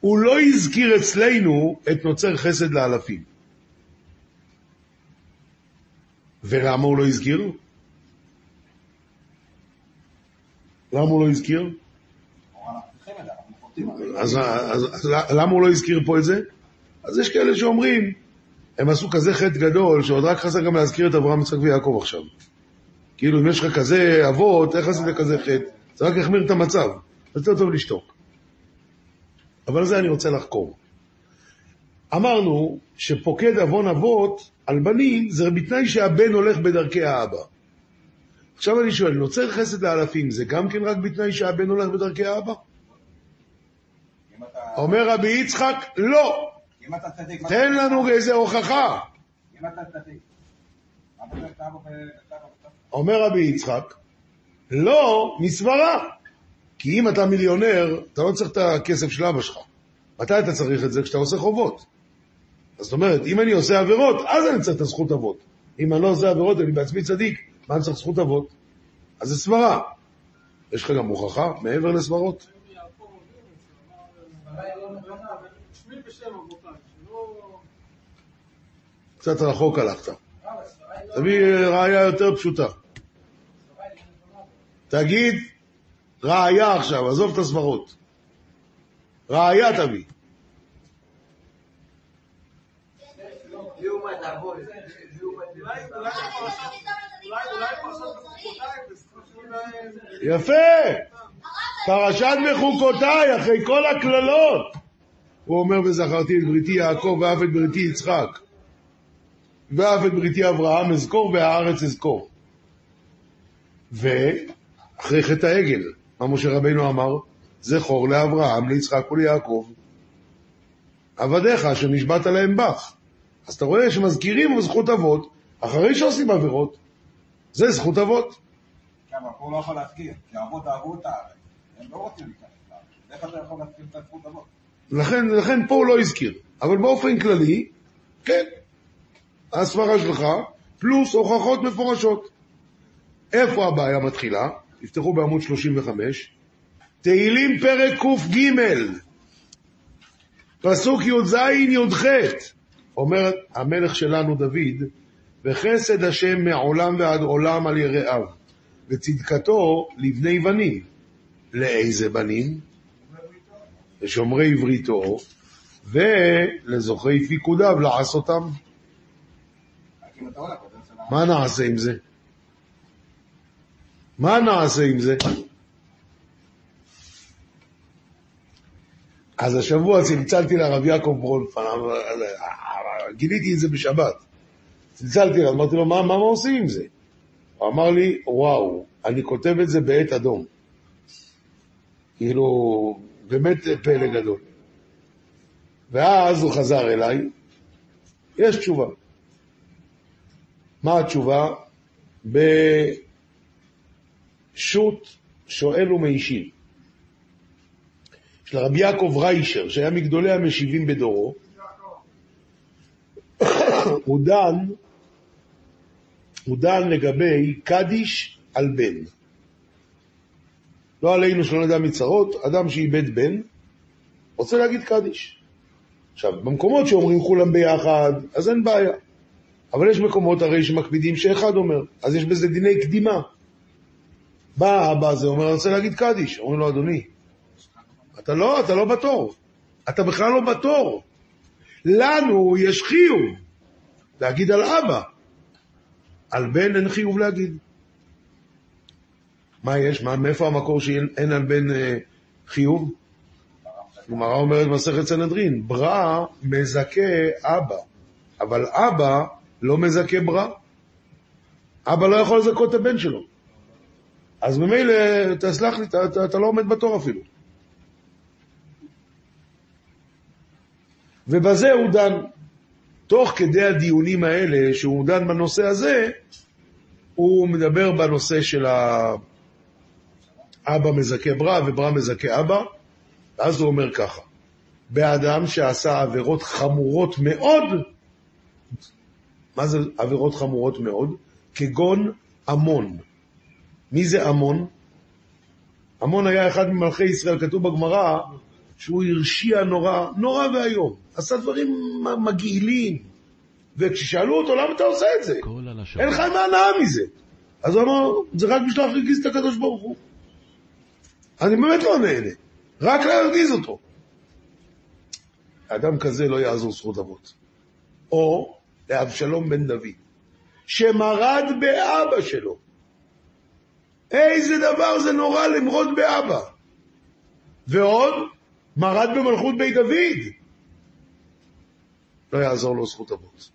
הוא לא הזכיר אצלנו את נוצר חסד לאלפים. ולמה הוא לא הזכיר? למה הוא לא הזכיר? אז, אז, אז למה הוא לא הזכיר פה את זה? אז יש כאלה שאומרים, הם עשו כזה חטא גדול, שעוד רק חסר גם להזכיר את אברהם, יצחק ויעקב עכשיו. כאילו, אם יש לך כזה אבות, איך עשית כזה חטא? זה רק יחמיר את המצב. יותר טוב לשתוק. אבל זה אני רוצה לחקור. אמרנו שפוקד עוון אבות על בנים זה בתנאי שהבן הולך בדרכי האבא. עכשיו אני שואל, נוצר חסד לאלפים, זה גם כן רק בתנאי שהבן הולך בדרכי האבא? אתה- אומר רבי יצחק, לא. צדיק... מה תן לנו איזה הוכחה. אומר רבי יצחק, לא מסברה. כי אם אתה מיליונר, אתה לא צריך את הכסף של אבא שלך. מתי אתה צריך את זה? כשאתה עושה חובות. אז זאת אומרת, אם אני עושה עבירות, אז אני צריך את הזכות אבות. אם אני לא עושה עבירות, אני בעצמי צדיק, מה אני צריך זכות אבות? אז זה סברה. יש לך גם הוכחה מעבר לסברות? קצת רחוק הלכת. תביא ראייה יותר פשוטה. תגיד ראייה עכשיו, עזוב את הסברות. ראייה תביא. יפה! פרשת בחוקותיי, אחרי כל הקללות. הוא אומר, וזכרתי את בריתי יעקב ואף את בריתי יצחק. ואף את בריתי אברהם אזכור והארץ אזכור. ואחרי חטא העגל, מה משה רבנו אמר? זכור לאברהם, ליצחק וליעקב. עבדיך אשר נשבעת להם בך. אז אתה רואה שמזכירים זכות אבות אחרי שעושים עבירות. זה זכות אבות. כן, אבל פה לא יכול להזכיר, כי האבות אהבו את הארץ. הם לא רוצים להיכנס לארץ. איך אתה יכול להזכיר את הזכות אבות? לכן, לכן פה הוא לא הזכיר. אבל באופן כללי, כן. הסברה שלך, פלוס הוכחות מפורשות. איפה הבעיה מתחילה? תפתחו בעמוד 35. תהילים פרק קג, פסוק י"ז י"ח. אומר המלך שלנו דוד, וחסד השם מעולם ועד עולם על יראיו, וצדקתו לבני בנים. לאיזה בנים? לשומרי בריתו, ולזוכרי פיקודיו לעשותם. מה נעשה עם זה? מה נעשה עם זה? אז השבוע צלצלתי לרב יעקב ברונפן, גיליתי את זה בשבת. צלצלתי אמרתי לו, מה, מה, מה עושים עם זה? הוא אמר לי, וואו, אני כותב את זה בעת אדום. כאילו, באמת פלא גדול. ואז הוא חזר אליי, יש תשובה. מה התשובה? בשו"ת שואל ומשיב. של רבי יעקב ריישר, שהיה מגדולי המשיבים בדורו, הוא דן, הוא דן לגבי קדיש על בן. לא עלינו שלא נדע מצרות, אדם שאיבד בן, רוצה להגיד קדיש. עכשיו, במקומות שאומרים כולם ביחד, אז אין בעיה. אבל יש מקומות הרי שמקפידים שאחד אומר, אז יש בזה דיני קדימה. בא האבא הזה, אומר, אני רוצה להגיד קדיש. אומרים לו, אדוני, אתה לא, אתה לא בתור. אתה בכלל לא בתור. לנו יש חיוב להגיד על אבא. על בן אין חיוב להגיד. מה יש? מה, מאיפה המקור שאין אין על בן אה, חיוב? גמרא אומרת במסכת סנהדרין, ברא מזכה אבא, אבל אבא לא מזכה ברא. אבא לא יכול לזכות את הבן שלו. אז ממילא, תסלח לי, אתה, אתה, לא עומד בתור אפילו. ובזה הוא דן. תוך כדי הדיונים האלה, שהוא דן בנושא הזה, הוא מדבר בנושא של האבא מזכה ברא וברא מזכה אבא, ואז הוא אומר ככה, באדם שעשה עבירות חמורות מאוד, מה זה עבירות חמורות מאוד? כגון עמון. מי זה עמון? עמון היה אחד ממלכי ישראל, כתוב בגמרא שהוא הרשיע נורא, נורא ואיום. עשה דברים מגעילים. וכששאלו אותו, למה אתה עושה את זה? אין לך מה הנאה מזה. אז הוא אמר, זה רק בשביל להרגיז את הקדוש ברוך הוא. אני באמת לא נהנה, רק להרגיז אותו. אדם כזה לא יעזור זכות אבות. או לאבשלום בן דוד, שמרד באבא שלו. איזה דבר זה נורא למרוד באבא. ועוד, מרד במלכות בית דוד. לא יעזור לו זכות אבות.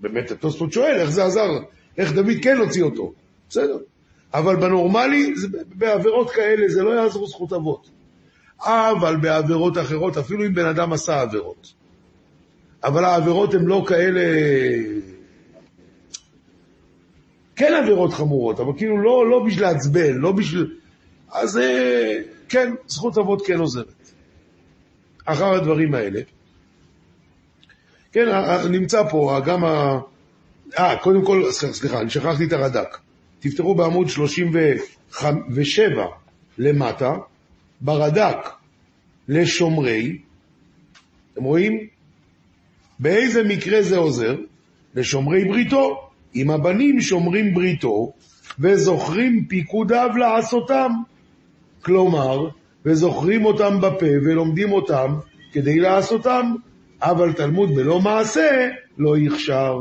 באמת, התוספות שואל, איך זה עזר? איך דוד כן הוציא אותו? בסדר. אבל בנורמלי, זה- בעבירות כאלה זה לא יעזור זכות אבות. אבל בעבירות אחרות, אפילו אם בן אדם עשה עבירות. אבל העבירות הן לא כאלה... כן עבירות חמורות, אבל כאילו לא, לא בשביל לעצבן, לא בשביל... אז אה, כן, זכות אבות כן עוזרת. אחר הדברים האלה. כן, ה- ה- נמצא פה גם ה... אה, קודם כל, סליחה, אני שכחתי את הרד"ק. תפתחו בעמוד 37 למטה, ברד"ק לשומרי, אתם רואים? באיזה מקרה זה עוזר? לשומרי בריתו. אם הבנים שומרים בריתו וזוכרים פיקודיו לעשותם. כלומר, וזוכרים אותם בפה ולומדים אותם כדי לעשותם, אבל תלמוד בלא מעשה לא יכשר.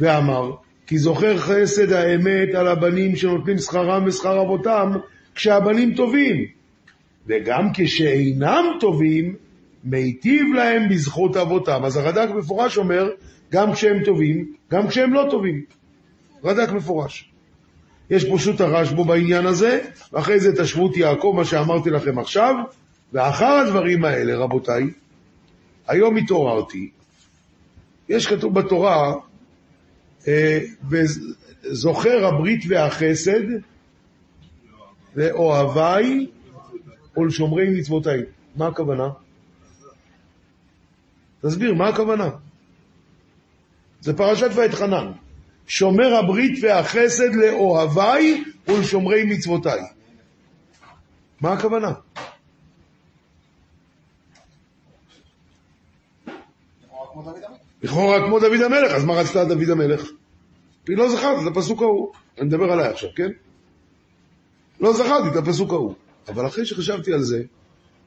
ואמר, כי זוכר חסד האמת על הבנים שנותנים שכרם ושכר אבותם כשהבנים טובים, וגם כשאינם טובים, מיטיב להם בזכות אבותם. אז הרד"ק מפורש אומר, גם כשהם טובים, גם כשהם לא טובים. רד"ק מפורש. יש פשוט הרשב"ו בעניין הזה, ואחרי זה תשוות יעקב, מה שאמרתי לכם עכשיו, ואחר הדברים האלה, רבותיי, היום התעוררתי, יש כתוב בתורה, אה, וזוכר הברית והחסד לאוהביי ולשומרי מצוותיי. מה הכוונה? תסביר, מה הכוונה? זה פרשת ואתחנן. שומר הברית והחסד לאוהביי ולשומרי מצוותיי. מה הכוונה? לכאורה כמו דוד המלך. אז מה רצתה דוד המלך? כי לא זכרתי את הפסוק ההוא. אני מדבר עליי עכשיו, כן? לא זכרתי את הפסוק ההוא. אבל אחרי שחשבתי על זה,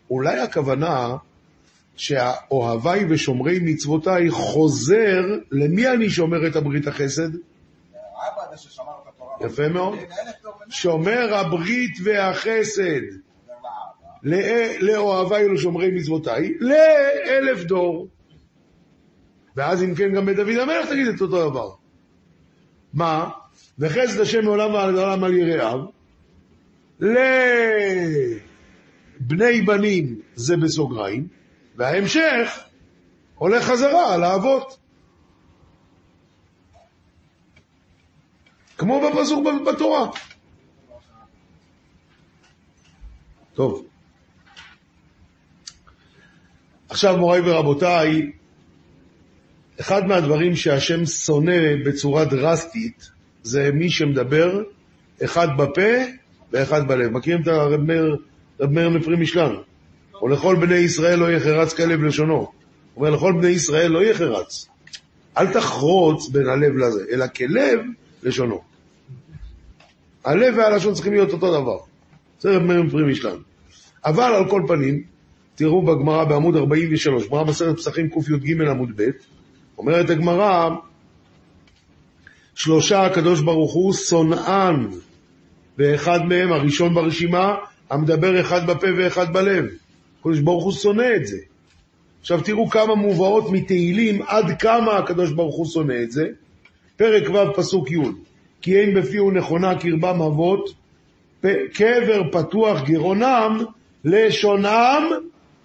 אולי הכוונה שהאוהביי ושומרי מצוותיי חוזר, למי אני שומר את הברית החסד? יפה מאוד. שומר הברית והחסד. לא- לאוהביי ולשומרי מצוותיי, לאלף דור. ואז אם כן גם בדוד המלך תגיד את אותו דבר. מה? וחסד השם מעולם ועד עולם על יראיו, לבני בנים זה בסוגריים, וההמשך הולך חזרה על האבות. כמו בפסוק בתורה. טוב. עכשיו, מוריי ורבותיי, אחד מהדברים שהשם שונא בצורה דרסטית זה מי שמדבר אחד בפה ואחד בלב. מכירים את הרב מאיר, מפרי משלן? או לכל בני ישראל לא יחרץ כלב לשונו. הוא אומר, לכל בני ישראל לא יחרץ. אל תחרוץ בין הלב לזה, אלא כלב לשונו. הלב והלשון צריכים להיות אותו דבר. זה רב מאיר מפרי משלן. אבל על כל פנים, תראו בגמרא בעמוד 43, גמרא בסרט פסחים קי"ג עמוד ב', אומרת הגמרא, שלושה הקדוש ברוך הוא שונאן, ואחד מהם, הראשון ברשימה, המדבר אחד בפה ואחד בלב. הקדוש ברוך הוא שונא את זה. עכשיו תראו כמה מובאות מתהילים עד כמה הקדוש ברוך הוא שונא את זה. פרק ו' פסוק י' כי אין בפיהו נכונה קרבם אבות, קבר פתוח גרונם, לשונם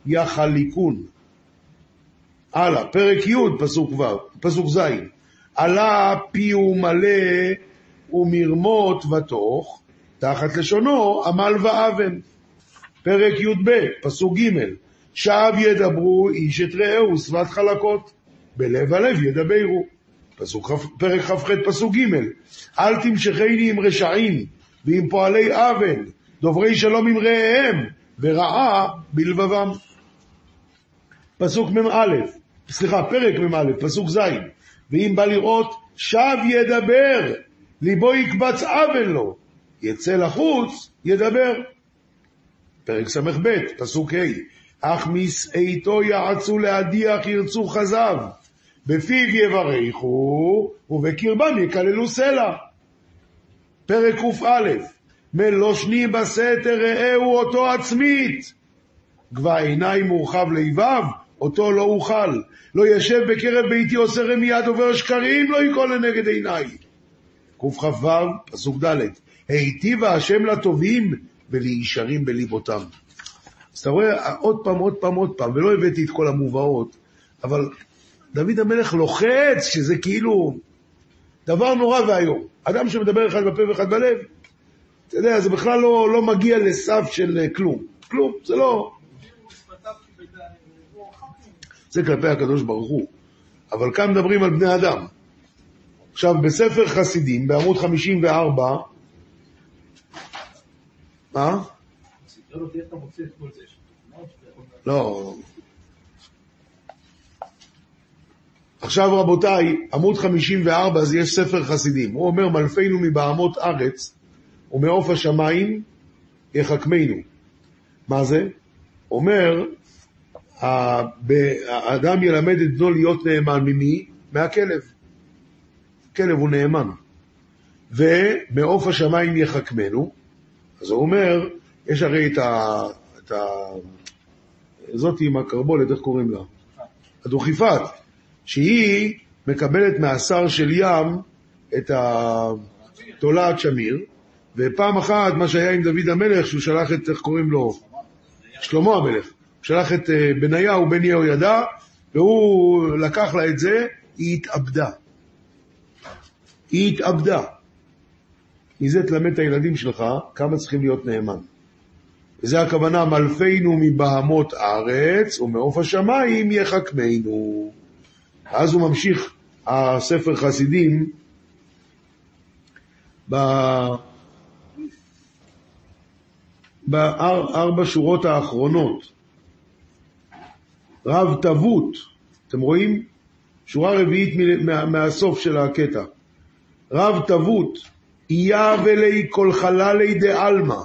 יחליקון. הלאה, פרק י', פסוק ו', פסוק ז', עלה פיהו מלא ומרמות ותוך, תחת לשונו עמל ואוון. פרק י"ב, פסוק ג', שב ידברו איש את רעהו שפת חלקות, בלב הלב ידברו. פסוק, כ"ח- פרק כ"ח, פסוק ג', אל תמשכני עם רשעים ועם פועלי עוול, דוברי שלום עם רעיהם, ורעה בלבבם. פסוק מ"א, סליחה, פרק מ"א, פסוק ז', ואם בא לראות, שב ידבר, ליבו יקבץ עוול לו, יצא לחוץ, ידבר. פרק ס"ב, פסוק ה', אך מסעיתו יעצו להדיח ירצו חזב, בפיו יברכו, ובקרבם יקללו סלע. פרק קא, מלושני בסתר ראהו אותו עצמית. גבה עיניי מורחב ליבב, אותו לא אוכל. לא ישב בקרב ביתי עושה רמייה דובר שקרים, לא ייכון לנגד עיניי. קכ"ו, פסוק ד' היטיבה השם לטובים ולישרים בליבותם. אז אתה רואה עוד פעם, עוד פעם, עוד פעם, ולא הבאתי את כל המובאות, אבל דוד המלך לוחץ שזה כאילו דבר נורא ואיום. אדם שמדבר אחד בפה ואחד בלב, אתה יודע, זה בכלל לא, לא מגיע לסף של אה, כלום. כלום, זה לא... זה כלפי הקדוש ברוך הוא. אבל כאן מדברים על בני אדם. עכשיו, בספר חסידים, בעמוד 54, מה? לא. עכשיו רבותיי, עמוד 54, אז יש ספר חסידים. הוא אומר, מלפינו מבעמות ארץ ומעוף השמיים יחכמנו. מה זה? אומר, האדם ילמד את בנו להיות נאמן ממי? מהכלב. כלב הוא נאמן. ומעוף השמיים יחכמנו. אז הוא אומר, יש הרי את ה... את ה... זאתי עם הקרבולת, איך קוראים לה? הדוכיפת, שהיא מקבלת מהשר של ים את התולעת שמיר, ופעם אחת, מה שהיה עם דוד המלך, שהוא שלח את, איך קוראים לו? שלמה המלך. הוא שלח את אה, בניהו בן יהוידע, והוא לקח לה את זה, היא התאבדה. היא התאבדה. מזה תלמד את הילדים שלך כמה צריכים להיות נאמן. וזה הכוונה, מלפינו מבהמות ארץ, ומעוף השמיים יחכמנו. אז הוא ממשיך, הספר חסידים, בארבע שורות האחרונות. רב תבות, אתם רואים? שורה רביעית מהסוף של הקטע. רב תבות, איה ולי כל חללי דעלמא.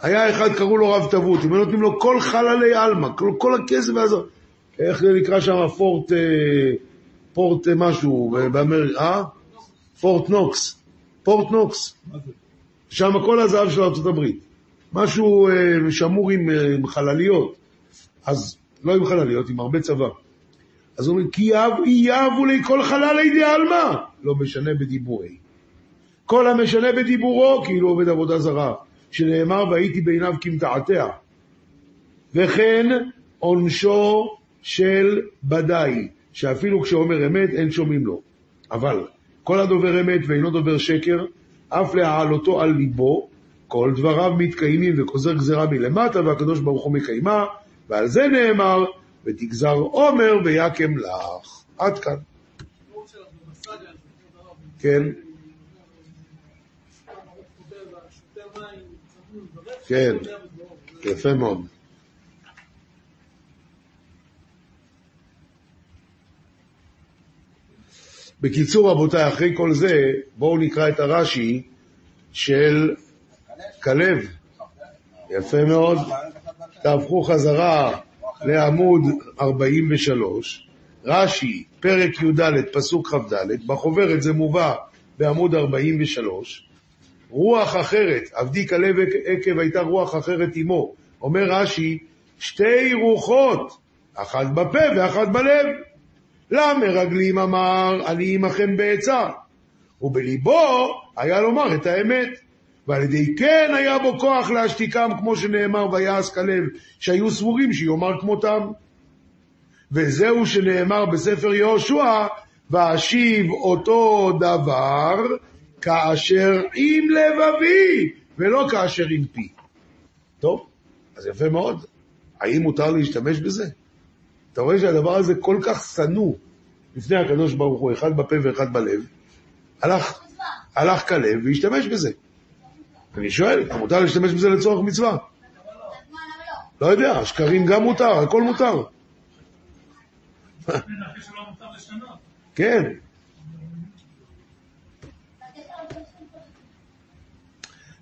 היה אחד, קראו לו רב תבות, הם נותנים לו כל חללי עלמא, כל, כל הכסף והזו. איך זה נקרא שם? פורט, אה, פורט אה, משהו, באמריקה, אה? פורט נוקס. פורט נוקס. שם כל הזהב של ארה"ב. משהו אה, שמור עם, עם חלליות. אז לא עם חלליות, עם הרבה צבא. אז הוא אומר, כי יאהבו לי כל חלל לידי עלמא. לא משנה בדיבורי. כל המשנה בדיבורו, כאילו עובד עבודה זרה. שנאמר והייתי בעיניו כמתעתע. וכן עונשו של בדאי, שאפילו כשאומר אמת אין שומעים לו. אבל כל הדובר אמת ואינו דובר שקר, אף להעלותו על ליבו, כל דבריו מתקיימים וגוזר גזירה מלמטה, והקדוש ברוך הוא מקיימה, ועל זה נאמר, ותגזר עומר ויקם לך. עד כאן. כן. כן, יפה מאוד. בקיצור, רבותיי, אחרי כל זה, בואו נקרא את הרש"י של כלב. יפה מאוד. תהפכו חזרה לעמוד 43, רש"י, פרק י"ד, פסוק כ"ד, בחוברת זה מובא בעמוד 43, רוח אחרת, עבדי כלב עקב הייתה רוח אחרת עמו. אומר רש"י, שתי רוחות, אחת בפה ואחת בלב. למרגלים אמר, אני עמכם בעצה. ובליבו היה לומר את האמת. ועל ידי כן היה בו כוח להשתיקם, כמו שנאמר, ויעש כלב, שהיו סבורים שיאמר כמותם. וזהו שנאמר בספר יהושע, ואשיב אותו דבר כאשר עם לבבי, ולא כאשר עם פי. טוב, אז יפה מאוד. האם מותר להשתמש בזה? אתה רואה שהדבר הזה כל כך שנוא לפני הקדוש ברוך הוא, אחד בפה ואחד בלב, הלך, הלך כלב והשתמש בזה. אני שואל, מותר להשתמש בזה לצורך מצווה? לא יודע, שקרים גם מותר, הכל מותר. כן.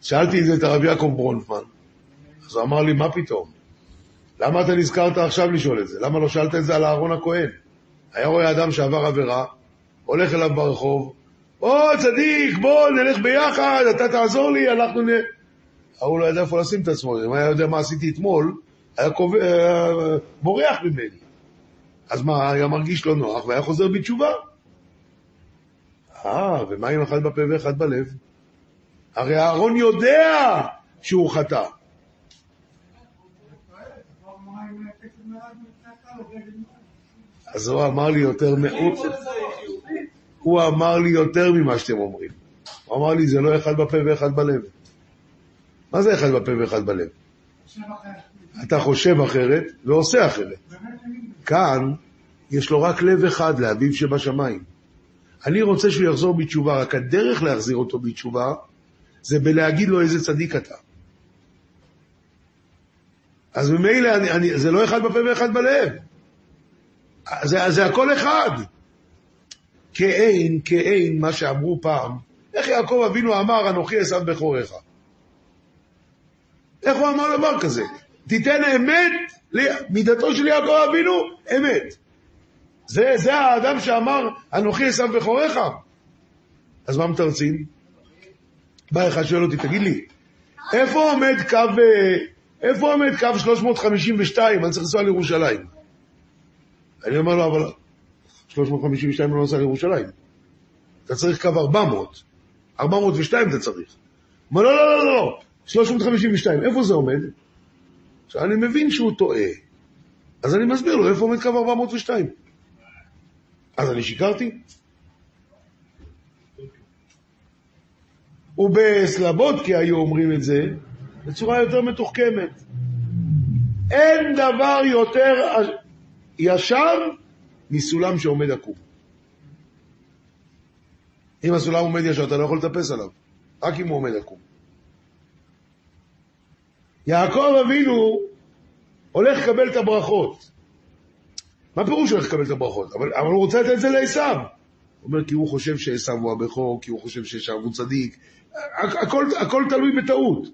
שאלתי את זה את הרב יעקב ברונפמן, אז הוא אמר לי, מה פתאום? למה אתה נזכרת עכשיו לשאול את זה? למה לא שאלת את זה על אהרון הכהן? היה רואה אדם שעבר עבירה, הולך אליו ברחוב, או צדיק, בוא נלך ביחד, אתה תעזור לי, אנחנו נ... ההוא לא ידע איפה לשים את עצמו, אם היה יודע מה עשיתי אתמול, היה קובע, בורח ממני. אז מה, היה מרגיש לא נוח והיה חוזר בתשובה. אה, ומה עם אחד בפה ואחד בלב? הרי אהרון יודע שהוא חטא. אז הוא אמר לי יותר מ... הוא- הוא אמר לי יותר ממה שאתם אומרים. הוא אמר לי, זה לא אחד בפה ואחד בלב. מה זה אחד בפה ואחד בלב? אתה חושב אחרת ועושה אחרת. כאן יש לו רק לב אחד לאביו שבשמיים. אני רוצה שהוא יחזור בתשובה, רק הדרך להחזיר אותו בתשובה זה בלהגיד לו איזה צדיק אתה. אז ממילא אני, אני, זה לא אחד בפה ואחד בלב. זה, זה הכל אחד. כאין, כאין, מה שאמרו פעם, איך יעקב אבינו אמר, אנוכי עשיו בכורך? איך הוא אמר דבר כזה? תיתן אמת, מידתו של יעקב אבינו, אמת. זה, זה האדם שאמר, אנוכי עשיו בכורך? אז מה מתרצים? בא אחד שואל אותי, תגיד לי, איפה עומד קו, אה, איפה עומד קו 352? אני צריך לנסוע לירושלים. אני אומר לו, אבל 352 לא נוסע לירושלים. אתה צריך קו 400. 402 אתה צריך. הוא לא, לא, לא, לא, 352, איפה זה עומד? עכשיו, אני מבין שהוא טועה. אז אני מסביר לו, איפה עומד קו 402? אז אני שיקרתי? ובסלבודקי היו אומרים את זה בצורה יותר מתוחכמת. אין דבר יותר ישר מסולם שעומד עקום. אם הסולם עומד ישר, אתה לא יכול לטפס עליו, רק אם הוא עומד עקום. יעקב אבינו הולך לקבל את הברכות. מה פירוש הולך לקבל את הברכות? אבל, אבל הוא רוצה לתת את זה לעשו. אומר, כי הוא חושב שעשו הוא הבכור, כי הוא חושב שעשו הוא צדיק. הכ- הכל, הכל תלוי בטעות.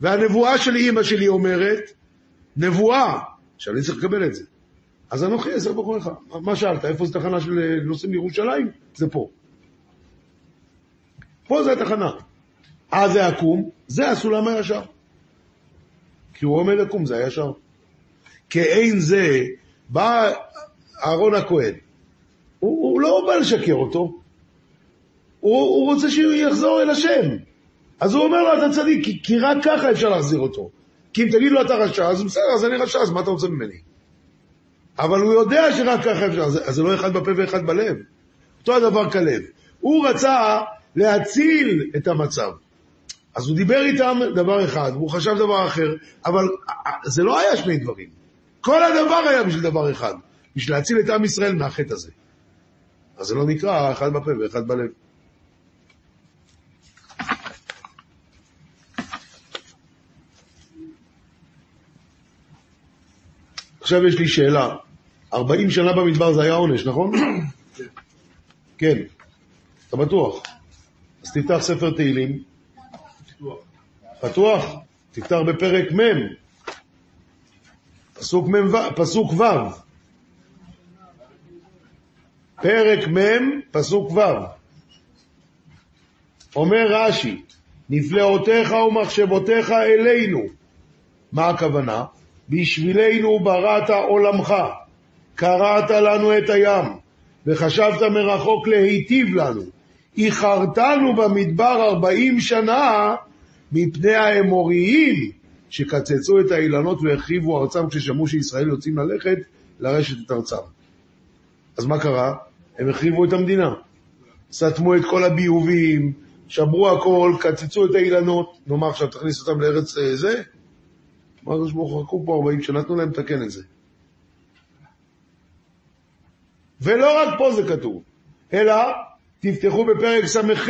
והנבואה של אימא שלי אומרת, נבואה, שאני צריך לקבל את זה. אז אנוכי עשר בכורך. מה שאלת, איפה זה תחנה של אה, נוסעים לירושלים? זה פה. פה זה התחנה. אה זה עקום, זה הסולם הישר. כי הוא עומד עקום, זה הישר. כאין זה, בא אהרון הכהן. הוא, הוא לא בא לשקר אותו, הוא, הוא רוצה שהוא יחזור אל השם. אז הוא אומר לו, אתה צדיק, כי, כי רק ככה אפשר להחזיר אותו. כי אם תגיד לו אתה רשע, אז בסדר, אז אני רשע, אז מה אתה רוצה ממני? אבל הוא יודע שרק ככה אפשר, אז, זה לא אחד בפה ואחד בלב. אותו הדבר כלב. הוא רצה להציל את המצב. אז הוא דיבר איתם דבר אחד, והוא חשב דבר אחר, אבל זה לא היה שני דברים. כל הדבר היה בשביל דבר אחד, בשביל להציל את עם ישראל מהחטא הזה. אז זה לא נקרא אחד בפה ואחד בלב. עכשיו יש לי שאלה. 40 שנה במדבר זה היה עונש, נכון? כן. אתה בטוח? אז תפתח ספר תהילים. פתוח? תפתח בפרק מ', פסוק מ', פסוק ו'. פרק מ', פסוק ו'. אומר רש"י, נפלאותיך ומחשבותיך אלינו. מה הכוונה? בשבילנו בראת עולמך, קרעת לנו את הים, וחשבת מרחוק להיטיב לנו. איחרתנו במדבר ארבעים שנה מפני האמוריים שקצצו את האילנות והחריבו ארצם כששמעו שישראל יוצאים ללכת לרשת את ארצם. אז מה קרה? הם החריבו את המדינה. סתמו את כל הביובים, שברו הכל, קצצו את האילנות. נאמר עכשיו, תכניס אותם לארץ אה, זה? אמר הקדוש ברוך הוא חכו פה 40 שנה, נתנו להם לתקן את זה. ולא רק פה זה כתוב, אלא תפתחו בפרק ס"ח,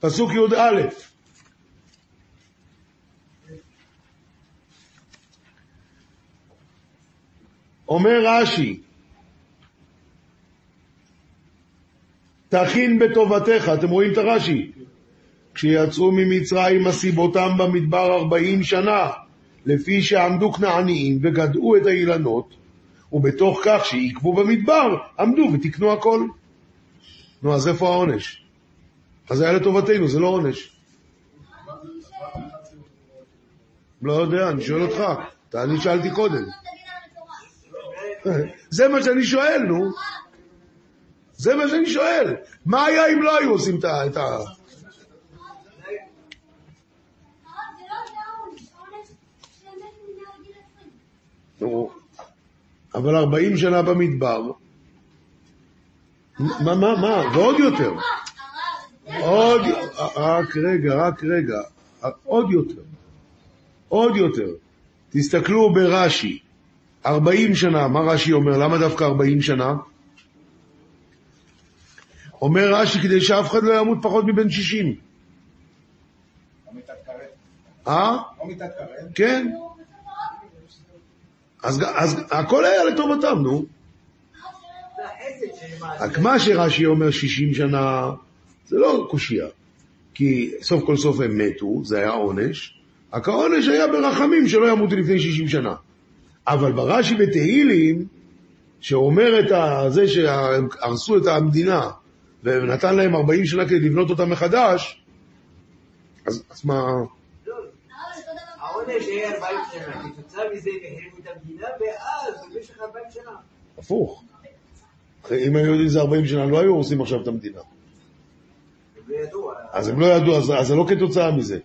פסוק י"א. אומר רש"י, תכין בטובתך, אתם רואים את הרש"י? כשיצאו ממצרים מסיבותם במדבר ארבעים שנה, לפי שעמדו כנעניים וגדעו את האילנות, ובתוך כך שעיכבו במדבר, עמדו ותיקנו הכל. נו, אז איפה העונש? אז זה היה לטובתנו, זה לא עונש. לא יודע, אני שואל אותך. אני שאלתי קודם. זה מה שאני שואל, נו. זה מה שאני שואל. מה היה אם לא היו עושים את ה... את ה- הרב, זה זה העונש, העונש שהם מתו מעל גיל 20. נו, אבל 40 שנה במדבר, מה, מה, מה, ועוד יותר, עוד, רק רגע, רק רגע, עוד יותר, עוד יותר. תסתכלו ברש"י, 40 שנה, מה רש"י אומר? למה דווקא 40 שנה? אומר רש"י כדי שאף אחד לא ימות פחות מבן 60. לא. אה? לא. כן. אז, אז הכל היה לטובתם, נו. רק מה שרש"י אומר 60 שנה, זה לא קושייה. כי סוף כל סוף הם מתו, זה היה עונש, רק העונש היה ברחמים שלא ימותו לפני 60 שנה. אבל ברש"י בתהילים, שאומר את זה שהם הרסו את המדינה, ונתן להם 40 שנה כדי לבנות אותה מחדש, אז, אז מה... זה. העונש היה 40 שנה, כתוצאה מזה הם החריבו את המדינה, ואז במשך 40 שנה. הפוך. אם היו יודעים שזה 40 שנה, לא היו הורסים עכשיו את המדינה. לא ידעו. אז הם לא ידעו, אז, אז זה לא כתוצאה מזה.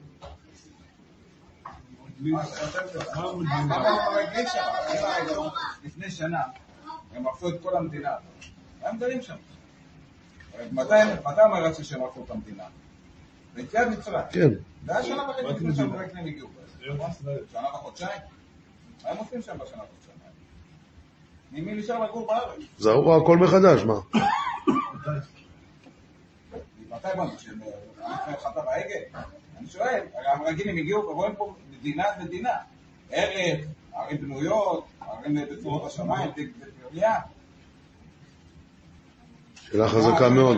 לפני שנה, הם הרסו את כל המדינה. הם גרים שם. מתי מתי אומר רש"י שהם הרסו את המדינה? ביציאת מצרים. כן. זה היה שנה וחצי לפני שהמרגלים הגיעו. שנה וחודשיים? מה הם עושים שם בשנה וחודשיים? ממי נשאר לגור בארץ? זרעו הכל מחדש, מה? מתי בנו? שהם לפני חטא בעגל? אני שואל, הרי המרגלים הגיעו ורואים פה מדינה מדינה. ארץ, ערים בנויות, ערים בצורות השמיים, בבנייה. שאלה חזקה מאוד.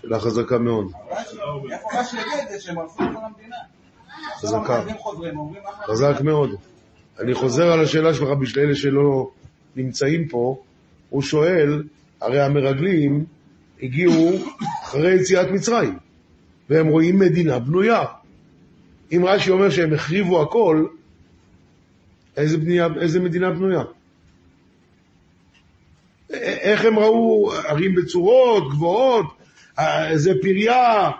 שאלה חזקה מאוד. חזקה. חזק מאוד. אני חוזר על השאלה שלך בשביל אלה שלא נמצאים פה. הוא שואל, הרי המרגלים הגיעו אחרי יציאת מצרים, והם רואים מדינה בנויה. אם רש"י אומר שהם החריבו הכל, איזה, בנייה, איזה מדינה בנויה? איך הם ראו ערים בצורות, גבוהות, אה, איזה פריה,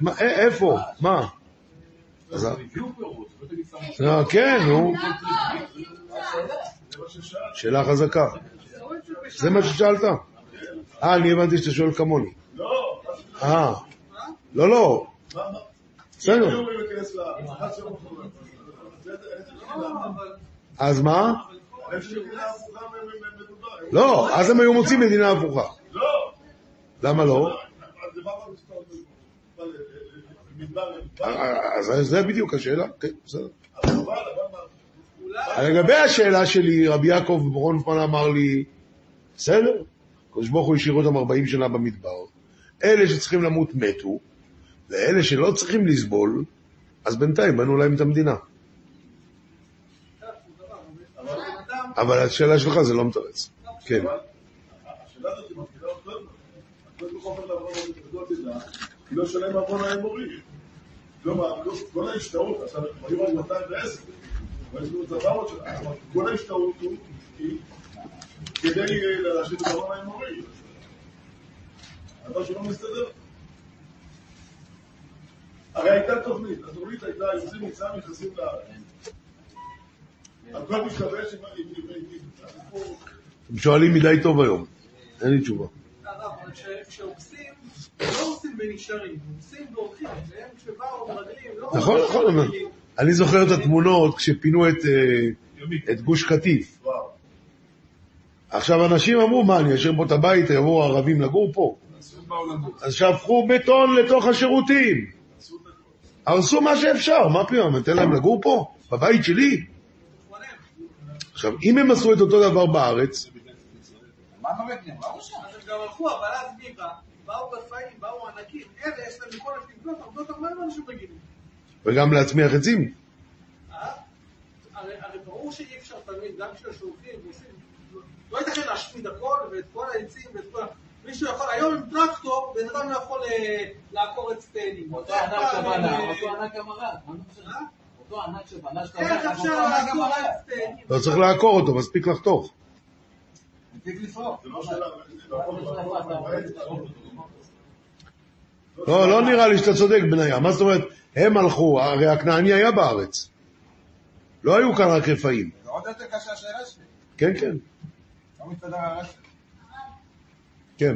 מה, איפה, מה? לא אה, כן, נו. שאלה חזקה. זה מה ששאלת? אה, אני הבנתי שאתה שואל כמוני. לא, אה. לא, לא. בסדר. אז מה? לא, אז הם היו מוצאים מדינה הפוכה. לא. למה לא? אז אה, אה. אה, זה בדיוק השאלה. כן, בסדר. לגבי השאלה שלי, רבי יעקב ברונפמן אמר לי, בסדר, הקדוש ברוך הוא השאיר אותם 40 שנה במדבר, אלה שצריכים למות מתו, ואלה שלא צריכים לסבול, אז בינתיים בנו להם את המדינה. אבל השאלה שלך זה לא מתרץ. כן. השאלה הזאת היא מפחידה אותנו. הקדוש ברוך הוא אומר לאברהם "ותולדות תדע, כי לא עוון. כלומר, כל ההשתאות, עכשיו, היו רק 210, אבל יש לנו את 400 שנה, אבל כל כדי אה, להשאיר את העוון האמורי. אבל שלא מסתדר. הרי הייתה תוכנית, התוכנית הייתה, יוצאים מצרים נכנסים לארץ. הכל הסיפור. אתם שואלים מדי טוב היום, אין לי תשובה. כש- כשהורסים, לא הורסים ונשארים, הורסים והולכים, והם כשבאו המרגלים, לא... נכון, לא נכון. אני זוכר את התמונות כשפינו את, אה, את גוש קטיף. וואו. עכשיו אנשים אמרו, מה, אני אשאיר פה את הבית, יבואו הערבים לגור פה? אז שהפכו בטון לתוך השירותים. הרסו מה שאפשר, מה פתאום, ניתן להם לגור פה? בבית שלי? עכשיו, אם הם עשו את אותו דבר בארץ, מה? לא רשם. אז הם גם הלכו, אבל אז מי בא? באו רפאים, באו ענקים, אלה יש להם יכולת לבנות הרבה יותר מהר מאנשים רגילים. וגם להצמיח עצים. אה? הרי ברור שאי אפשר תמיד, גם כששולחים ועושים, לא ייתכן להשמיד הכל ואת כל העצים ואת כל. מישהו יכול, היום עם טרקטור, בן אדם לא יכול אה, לעקור עץ תאנים. אותו ענק שבנה, אה, אותו ענק המרד. איך אפשר לעקור? לא צריך לעקור אותו, מספיק לחתוך. לא שאלה, לא, לא נראה לי שאתה צודק, בניה. מה זאת אומרת, הם הלכו, הרי הכנעני היה בארץ. לא היו כאן רק רפאים. זה עוד יותר קשה השאלה שלי. כן, כן, לא. כן.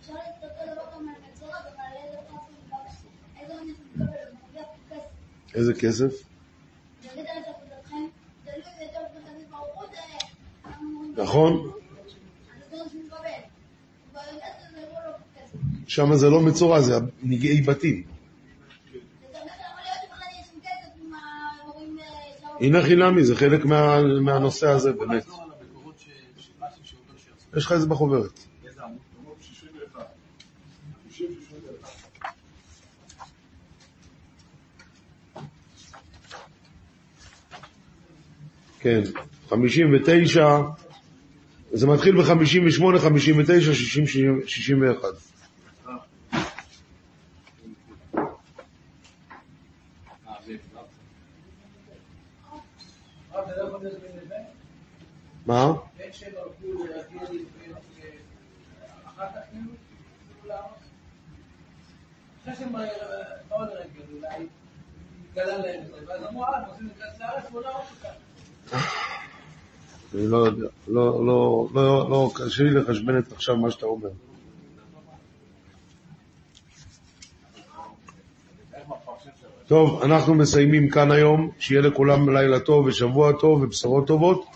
אפשר לעשות אותו דבר גם על מצורע, אבל איזה אופן מקבל, איזה עונש הוא מקבל, הוא מרוויח כסף. איזה כסף? נגיד על עבודתכם, תלוי יותר בקדוש ברוך הוא, זה... אמור- נכון. אז זה עונש שהוא מקבל. הוא כבר יודע שזה לו כסף. שם זה לא מצורע, זה נגעי בתים. הנה חינמי, זה חלק מה- מהנושא הזה, באמת. לחזור על המקורות ש- שרש"י שאומר שיעשו. יש לך את זה בחוברת. איזה עמוד? עמוד 61. 60, 61. כן, 59, זה מתחיל ב-58, 59, 60, 61. אה, זה- הרב, זה לא יכול להיות בין לבין? מה? כאילו? אחרי שהם באו לרגל, אולי התגלה להם את זה, ואז אמרו, אה, רוצים להיכנס לארץ, בוא נהרוס אותם. אני לא יודע, לא, לא, לא, לא, קשה לי לחשבן את עכשיו מה שאתה אומר. טוב, אנחנו מסיימים כאן היום, שיהיה לכולם לילה טוב ושבוע טוב ובשורות טובות.